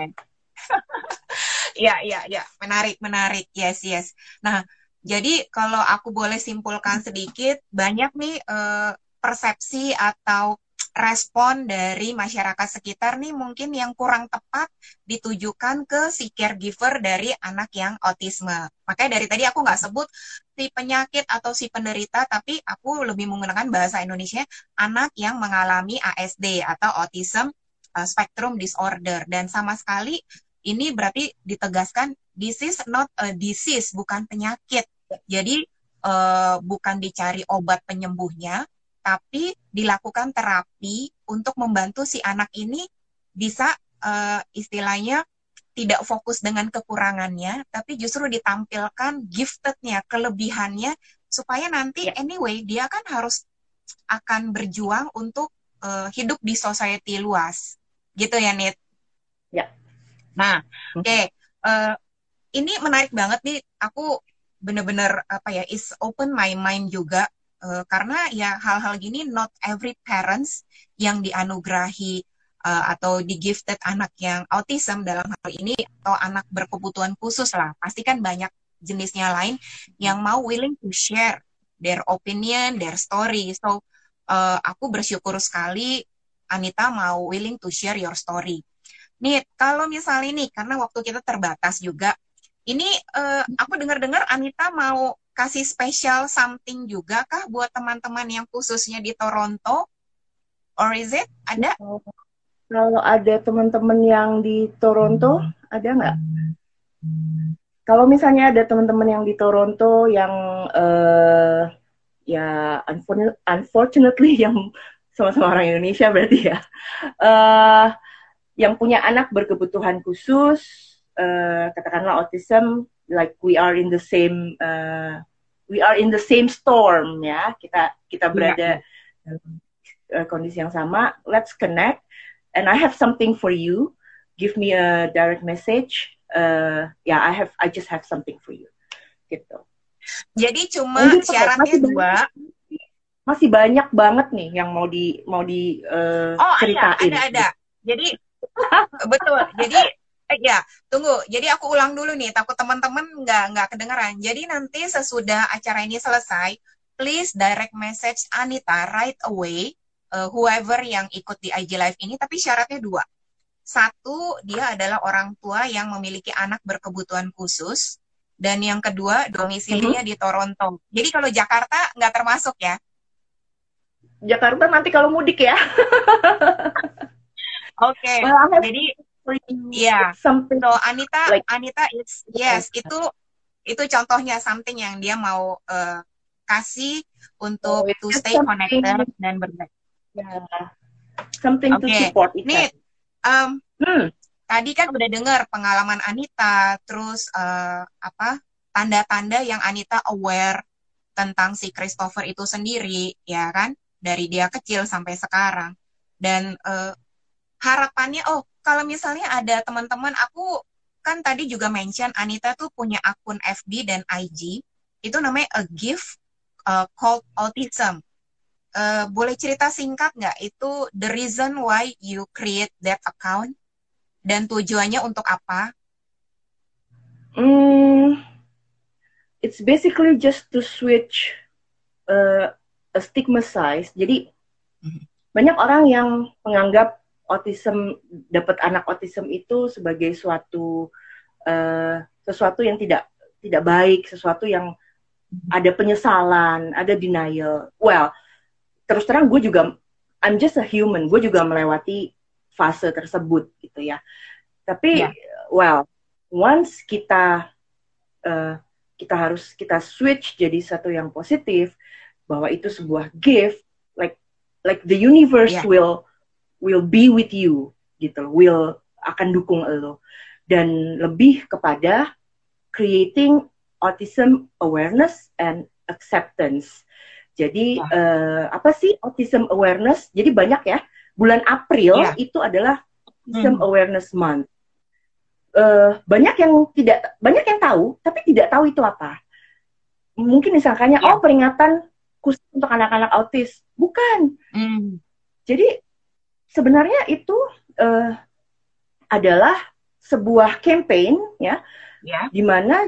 ya ya ya menarik menarik. Yes yes. Nah jadi kalau aku boleh simpulkan sedikit banyak nih uh, persepsi atau respon dari masyarakat sekitar nih mungkin yang kurang tepat ditujukan ke si caregiver dari anak yang autisme. Makanya dari tadi aku nggak sebut si penyakit atau si penderita, tapi aku lebih menggunakan bahasa Indonesia anak yang mengalami ASD atau Autism uh, Spectrum Disorder. Dan sama sekali ini berarti ditegaskan this is not a disease, bukan penyakit. Jadi uh, bukan dicari obat penyembuhnya, tapi dilakukan terapi untuk membantu si anak ini bisa uh, istilahnya tidak fokus dengan kekurangannya, tapi justru ditampilkan giftednya, kelebihannya, supaya nanti yeah. anyway dia kan harus akan berjuang untuk uh, hidup di society luas, gitu ya Nit? Ya. Yeah. Nah, oke, okay. uh, ini menarik banget nih. Aku bener-bener apa ya is open my mind juga uh, karena ya hal-hal gini not every parents yang dianugerahi uh, atau di gifted anak yang autism dalam hal ini atau anak berkebutuhan khusus lah pasti kan banyak jenisnya lain yang mau willing to share their opinion, their story. So uh, aku bersyukur sekali Anita mau willing to share your story. Nih, kalau misalnya nih, karena waktu kita terbatas juga, ini uh, aku dengar-dengar Anita mau kasih special something juga kah buat teman-teman yang khususnya di Toronto? Or is it? Ada? Kalau ada teman-teman yang di Toronto, ada nggak? Kalau misalnya ada teman-teman yang di Toronto yang uh, ya unfortunately yang sama-sama orang Indonesia berarti ya, uh, yang punya anak berkebutuhan khusus, uh, katakanlah autism, like we are in the same uh, we are in the same storm ya, kita kita iya. berada yeah. dalam uh, kondisi yang sama. Let's connect, and I have something for you. Give me a direct message uh, ya yeah, I have I just have something for you gitu. Jadi cuma Jadi, syaratnya dua. Masih banyak banget nih yang mau di mau di uh, oh, ceritain. Ada ada. Jadi betul. Jadi ya tunggu. Jadi aku ulang dulu nih. Takut teman-teman nggak nggak kedengeran. Jadi nanti sesudah acara ini selesai, please direct message Anita right away. Uh, whoever yang ikut di IG Live ini, tapi syaratnya dua satu, dia adalah orang tua yang memiliki anak berkebutuhan khusus. Dan yang kedua, domisilinya mm -hmm. di Toronto. Jadi kalau Jakarta nggak termasuk ya? Jakarta nanti kalau mudik ya. Oke, okay. well, jadi ya. Yeah. So Anita, like, Anita, it's yes, itu itu contohnya something yang dia mau uh, kasih untuk oh, to stay connected dan berbagi. Yeah. Something okay. to support. Ini um, hmm, tadi kan udah dengar pengalaman Anita, terus uh, apa tanda-tanda yang Anita aware tentang si Christopher itu sendiri, ya kan? Dari dia kecil sampai sekarang. Dan uh, harapannya, oh kalau misalnya ada teman-teman, aku kan tadi juga mention Anita tuh punya akun FB dan IG, itu namanya a gift uh, called autism. Uh, boleh cerita singkat nggak itu the reason why you create that account dan tujuannya untuk apa? Hmm, it's basically just to switch uh, a stigma size. Jadi mm-hmm. banyak orang yang menganggap autism dapat anak autism itu sebagai suatu uh, sesuatu yang tidak tidak baik, sesuatu yang ada penyesalan, ada denial. Well, terus terang gue juga I'm just a human gue juga melewati fase tersebut gitu ya tapi yeah. well once kita uh, kita harus kita switch jadi satu yang positif bahwa itu sebuah gift like like the universe yeah. will will be with you gitu will akan dukung lo dan lebih kepada creating autism awareness and acceptance jadi uh, apa sih autism awareness? Jadi banyak ya. Bulan April ya. itu adalah autism hmm. awareness month. Uh, banyak yang tidak banyak yang tahu tapi tidak tahu itu apa. Mungkin misalkannya ya. oh peringatan khusus untuk anak-anak autis. Bukan. Hmm. Jadi sebenarnya itu uh, adalah sebuah campaign ya, ya. di mana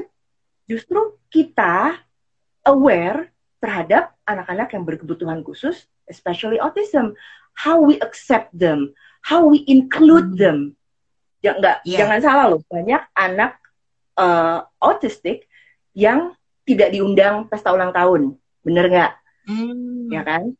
justru kita aware terhadap anak-anak yang berkebutuhan khusus, especially autism. How we accept them, how we include hmm. them. Ya, enggak, yeah. jangan salah loh, banyak anak uh, autistik yang tidak diundang pesta ulang tahun, bener nggak? Hmm. Ya kan?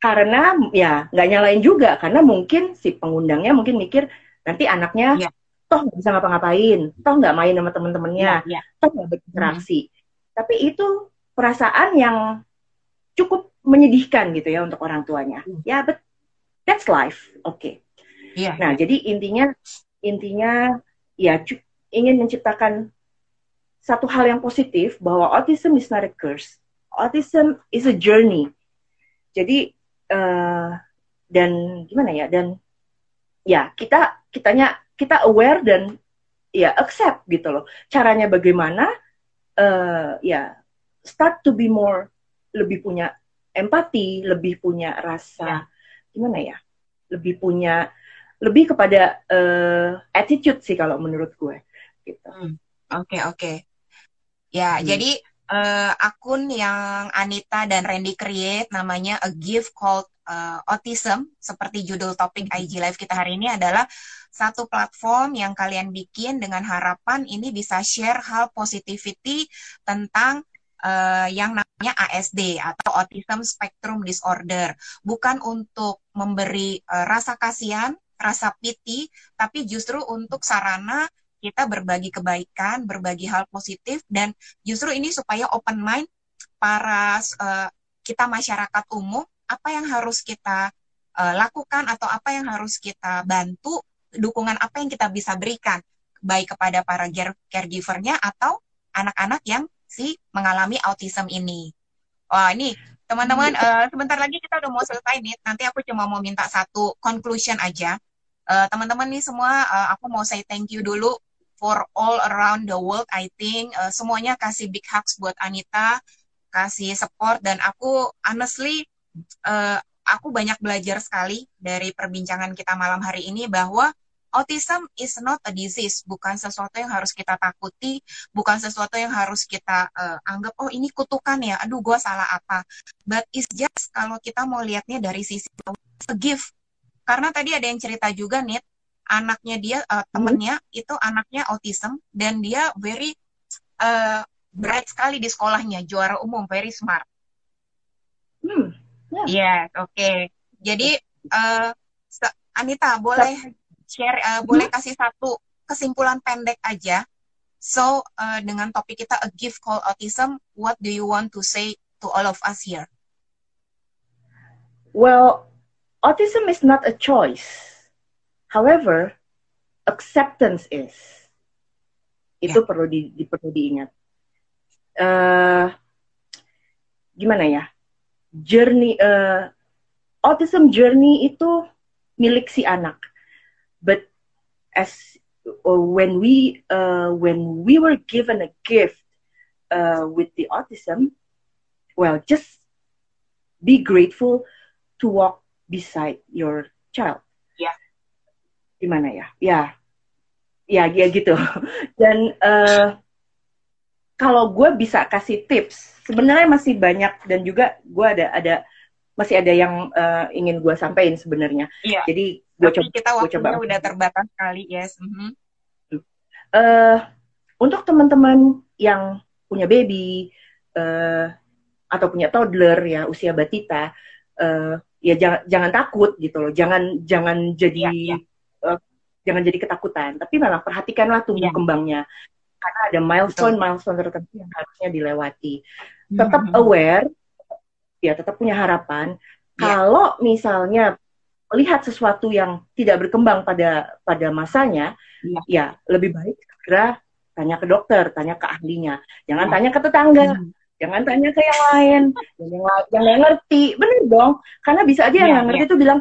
Karena ya nggak nyalain juga, karena mungkin si pengundangnya mungkin mikir nanti anaknya yeah. toh nggak bisa ngapa-ngapain, toh nggak main sama temen-temennya, yeah, yeah. toh nggak berinteraksi. Hmm. Tapi itu perasaan yang cukup menyedihkan gitu ya untuk orang tuanya. Hmm. Ya, but that's life. Oke. Okay. Iya, yeah. Nah, jadi intinya intinya ya ingin menciptakan satu hal yang positif bahwa autism is not a curse. Autism is a journey. Jadi uh, dan gimana ya? Dan ya kita kitanya kita aware dan ya accept gitu loh. Caranya bagaimana? uh, ya start to be more lebih punya empati, lebih punya rasa ya. gimana ya? Lebih punya lebih kepada uh, attitude sih kalau menurut gue gitu. Oke hmm. oke. Okay, okay. Ya hmm. jadi uh, akun yang Anita dan Randy create namanya A Gift Called uh, Autism seperti judul topik hmm. IG Live kita hari ini adalah satu platform yang kalian bikin dengan harapan ini bisa share hal positivity tentang uh, yang namanya ASD atau Autism Spectrum Disorder bukan untuk memberi uh, rasa kasihan rasa piti, tapi justru untuk sarana kita berbagi kebaikan, berbagi hal positif, dan justru ini supaya open mind para uh, kita masyarakat umum, apa yang harus kita uh, lakukan atau apa yang harus kita bantu, dukungan apa yang kita bisa berikan, baik kepada para caregivernya atau anak-anak yang si mengalami autism ini. Wah ini teman-teman uh, sebentar lagi kita udah mau selesai nih. Nanti aku cuma mau minta satu conclusion aja teman teman-teman nih semua uh, aku mau say thank you dulu for all around the world I think uh, semuanya kasih big hugs buat Anita kasih support dan aku honestly uh, aku banyak belajar sekali dari perbincangan kita malam hari ini bahwa autism is not a disease, bukan sesuatu yang harus kita takuti, bukan sesuatu yang harus kita uh, anggap oh ini kutukan ya, aduh gue salah apa. But it's just kalau kita mau lihatnya dari sisi a gift karena tadi ada yang cerita juga nih, anaknya dia, uh, temennya hmm. itu anaknya autism dan dia very uh, bright sekali di sekolahnya, juara umum, very smart. Hmm. Yeah, oke. Okay. Jadi uh, Anita boleh share, uh, boleh kasih satu kesimpulan pendek aja. So uh, dengan topik kita a gift called autism, what do you want to say to all of us here? Well, autism is not a choice. However, acceptance is. Itu yeah. perlu di, di perlu diingat. Uh, gimana ya? Journey uh, autism journey itu milik si anak. But as uh, when we uh, when we were given a gift uh, with the autism, well, just be grateful to walk beside your child. Gimana ya? Ya, ya, ya gitu. Dan uh, kalau gue bisa kasih tips, sebenarnya masih banyak dan juga gue ada ada masih ada yang uh, ingin gue sampaikan sebenarnya. Iya. Jadi gue coba. Kita waktunya coba. udah terbatas sekali, yes. Mm -hmm. uh, untuk teman-teman yang punya baby uh, atau punya toddler ya usia batita, uh, ya jangan jangan takut gitu loh jangan jangan jadi ya, ya. Jangan jadi ketakutan tapi malah perhatikanlah tumbuh ya. kembangnya karena ada milestone Betul. milestone tertentu yang harusnya dilewati tetap hmm. aware ya tetap punya harapan ya. kalau misalnya melihat sesuatu yang tidak berkembang pada pada masanya ya, ya lebih baik segera tanya ke dokter tanya ke ahlinya jangan ya. tanya ke tetangga hmm jangan tanya ke yang lain yang yang nggak ngerti bener dong karena bisa aja yang iya, nggak ngerti yeah. tuh bilang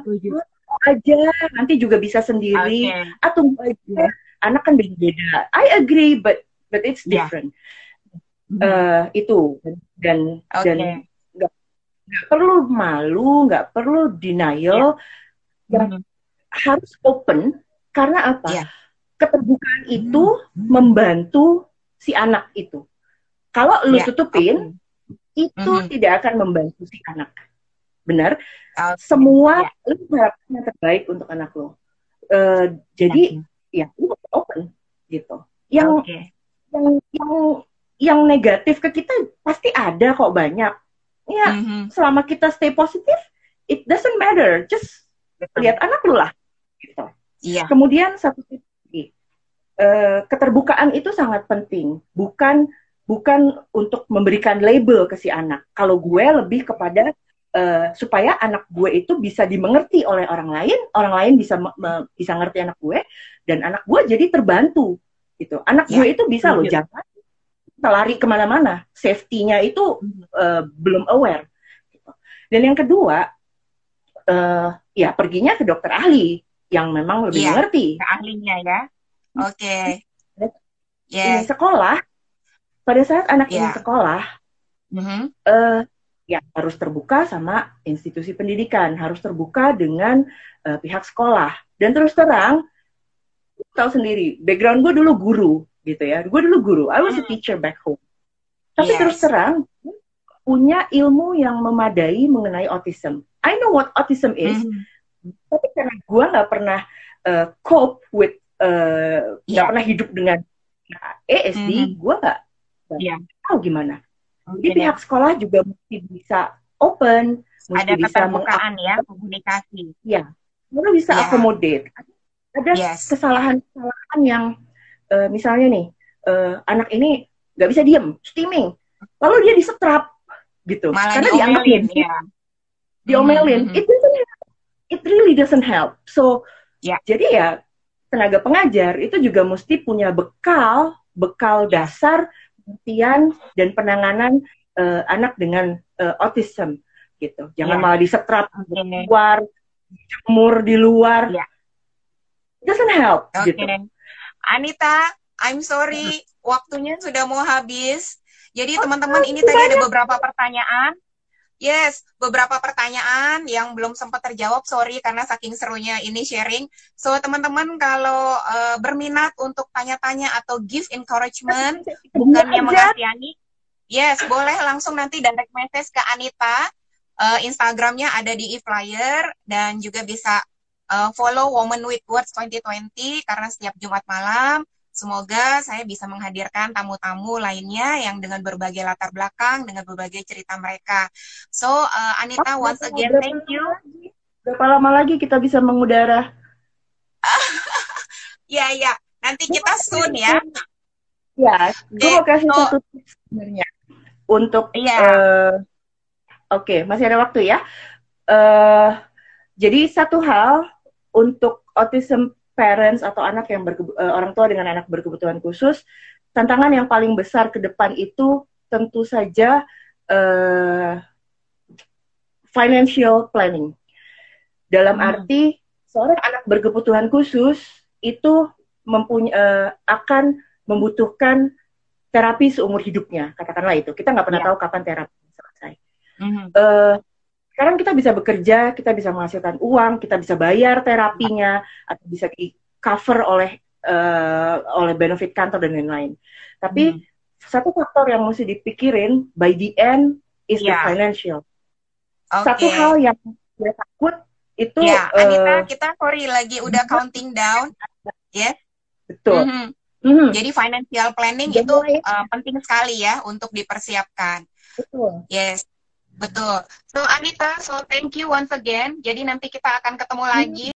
aja nanti juga bisa sendiri okay. atau aja yeah. anak kan beda-beda I agree but but it's different yeah. uh, itu dan okay. dan nggak perlu malu nggak perlu denial yeah. yang mm -hmm. harus open karena apa yeah. keterbukaan itu mm -hmm. membantu si anak itu kalau lu yeah. tutupin, okay. itu mm -hmm. tidak akan membantu si anak. Benar? Okay. Semua yeah. lu harapkan yang terbaik untuk anak lo. Uh, jadi okay. ya lu open gitu. Yang okay. yang yang yang negatif ke kita pasti ada kok banyak. Ya, mm -hmm. selama kita stay positif, it doesn't matter. Just Betul. lihat anak lu lah. Gitu. Yeah. Kemudian satu lagi, uh, keterbukaan itu sangat penting. Bukan bukan untuk memberikan label ke si anak. Kalau gue lebih kepada uh, supaya anak gue itu bisa dimengerti oleh orang lain, orang lain bisa bisa ngerti anak gue, dan anak gue jadi terbantu. Gitu. Anak ya, gue itu bisa loh jangan lari ke mana-mana, safety-nya itu uh, belum aware. Gitu. Dan yang kedua, uh, ya perginya ke dokter ahli yang memang lebih ya, mengerti. Ke ahlinya ya. Oke. Okay. Yes. Sekolah pada saat anak yeah. ini sekolah, mm-hmm. uh, ya harus terbuka sama institusi pendidikan, harus terbuka dengan uh, pihak sekolah. Dan terus terang, tahu sendiri, background gue dulu guru, gitu ya. Gue dulu guru, I was a mm-hmm. teacher back home. Tapi yes. terus terang, punya ilmu yang memadai mengenai autism. I know what autism is, mm-hmm. tapi karena gue nggak pernah uh, cope with, uh, nggak yeah. pernah hidup dengan ASD, mm-hmm. gue nggak yeah. tahu gimana. Okay. Jadi pihak sekolah juga mesti bisa open, mesti ada bisa keterbukaan ya, komunikasi. Ya, mereka bisa yeah. accommodate. Ada kesalahan-kesalahan yang uh, misalnya nih uh, anak ini nggak bisa diem, steaming, lalu dia disetrap gitu, Malah karena dianggap ya. diomelin. Mm -hmm. It doesn't help. It really doesn't help. So, yeah. jadi ya tenaga pengajar itu juga mesti punya bekal, bekal dasar pengertian dan penanganan uh, anak dengan uh, autism gitu. Jangan yeah. malah disetrap okay. di luar, jemur di luar. Yeah. It doesn't help okay. gitu. Anita, I'm sorry, waktunya sudah mau habis. Jadi teman-teman ini tadi ada beberapa pertanyaan Yes, beberapa pertanyaan yang belum sempat terjawab, sorry karena saking serunya ini sharing. So teman-teman kalau uh, berminat untuk tanya-tanya atau give encouragement, bukannya mengasihani, yes boleh langsung nanti direct message ke Anita. Uh, Instagramnya ada di e-flyer dan juga bisa uh, follow Woman with Words 2020 karena setiap Jumat malam Semoga saya bisa menghadirkan tamu-tamu lainnya yang dengan berbagai latar belakang, dengan berbagai cerita mereka. So, uh, Anita, oh, once again, thank you. Berapa lama lagi kita bisa mengudara? ya, ya. Nanti kita soon ya. Ya, gue mau kasih satu tips sebenarnya untuk. Iya. Uh, Oke, okay, masih ada waktu ya. Uh, jadi satu hal untuk autism parents atau anak yang uh, orang tua dengan anak berkebutuhan khusus, tantangan yang paling besar ke depan itu tentu saja uh, financial planning. Dalam hmm. arti seorang anak berkebutuhan khusus itu mempunyai uh, akan membutuhkan terapi seumur hidupnya, katakanlah itu. Kita nggak pernah yeah. tahu kapan terapi selesai. Mm-hmm. Uh, sekarang kita bisa bekerja, kita bisa menghasilkan uang, kita bisa bayar terapinya atau bisa di cover oleh uh, oleh benefit kantor dan lain-lain. Tapi hmm. satu faktor yang mesti dipikirin by the end is yeah. the ya. financial. Okay. Satu hal yang saya takut itu ya, yeah, Anita, uh, kita sorry lagi udah counting down, ya. Yeah? Betul. Mm -hmm. Mm -hmm. Jadi financial planning Jadi, itu uh, penting sekali ya untuk dipersiapkan. Betul. Yes. Betul. So Anita, so thank you once again. Jadi nanti kita akan ketemu lagi.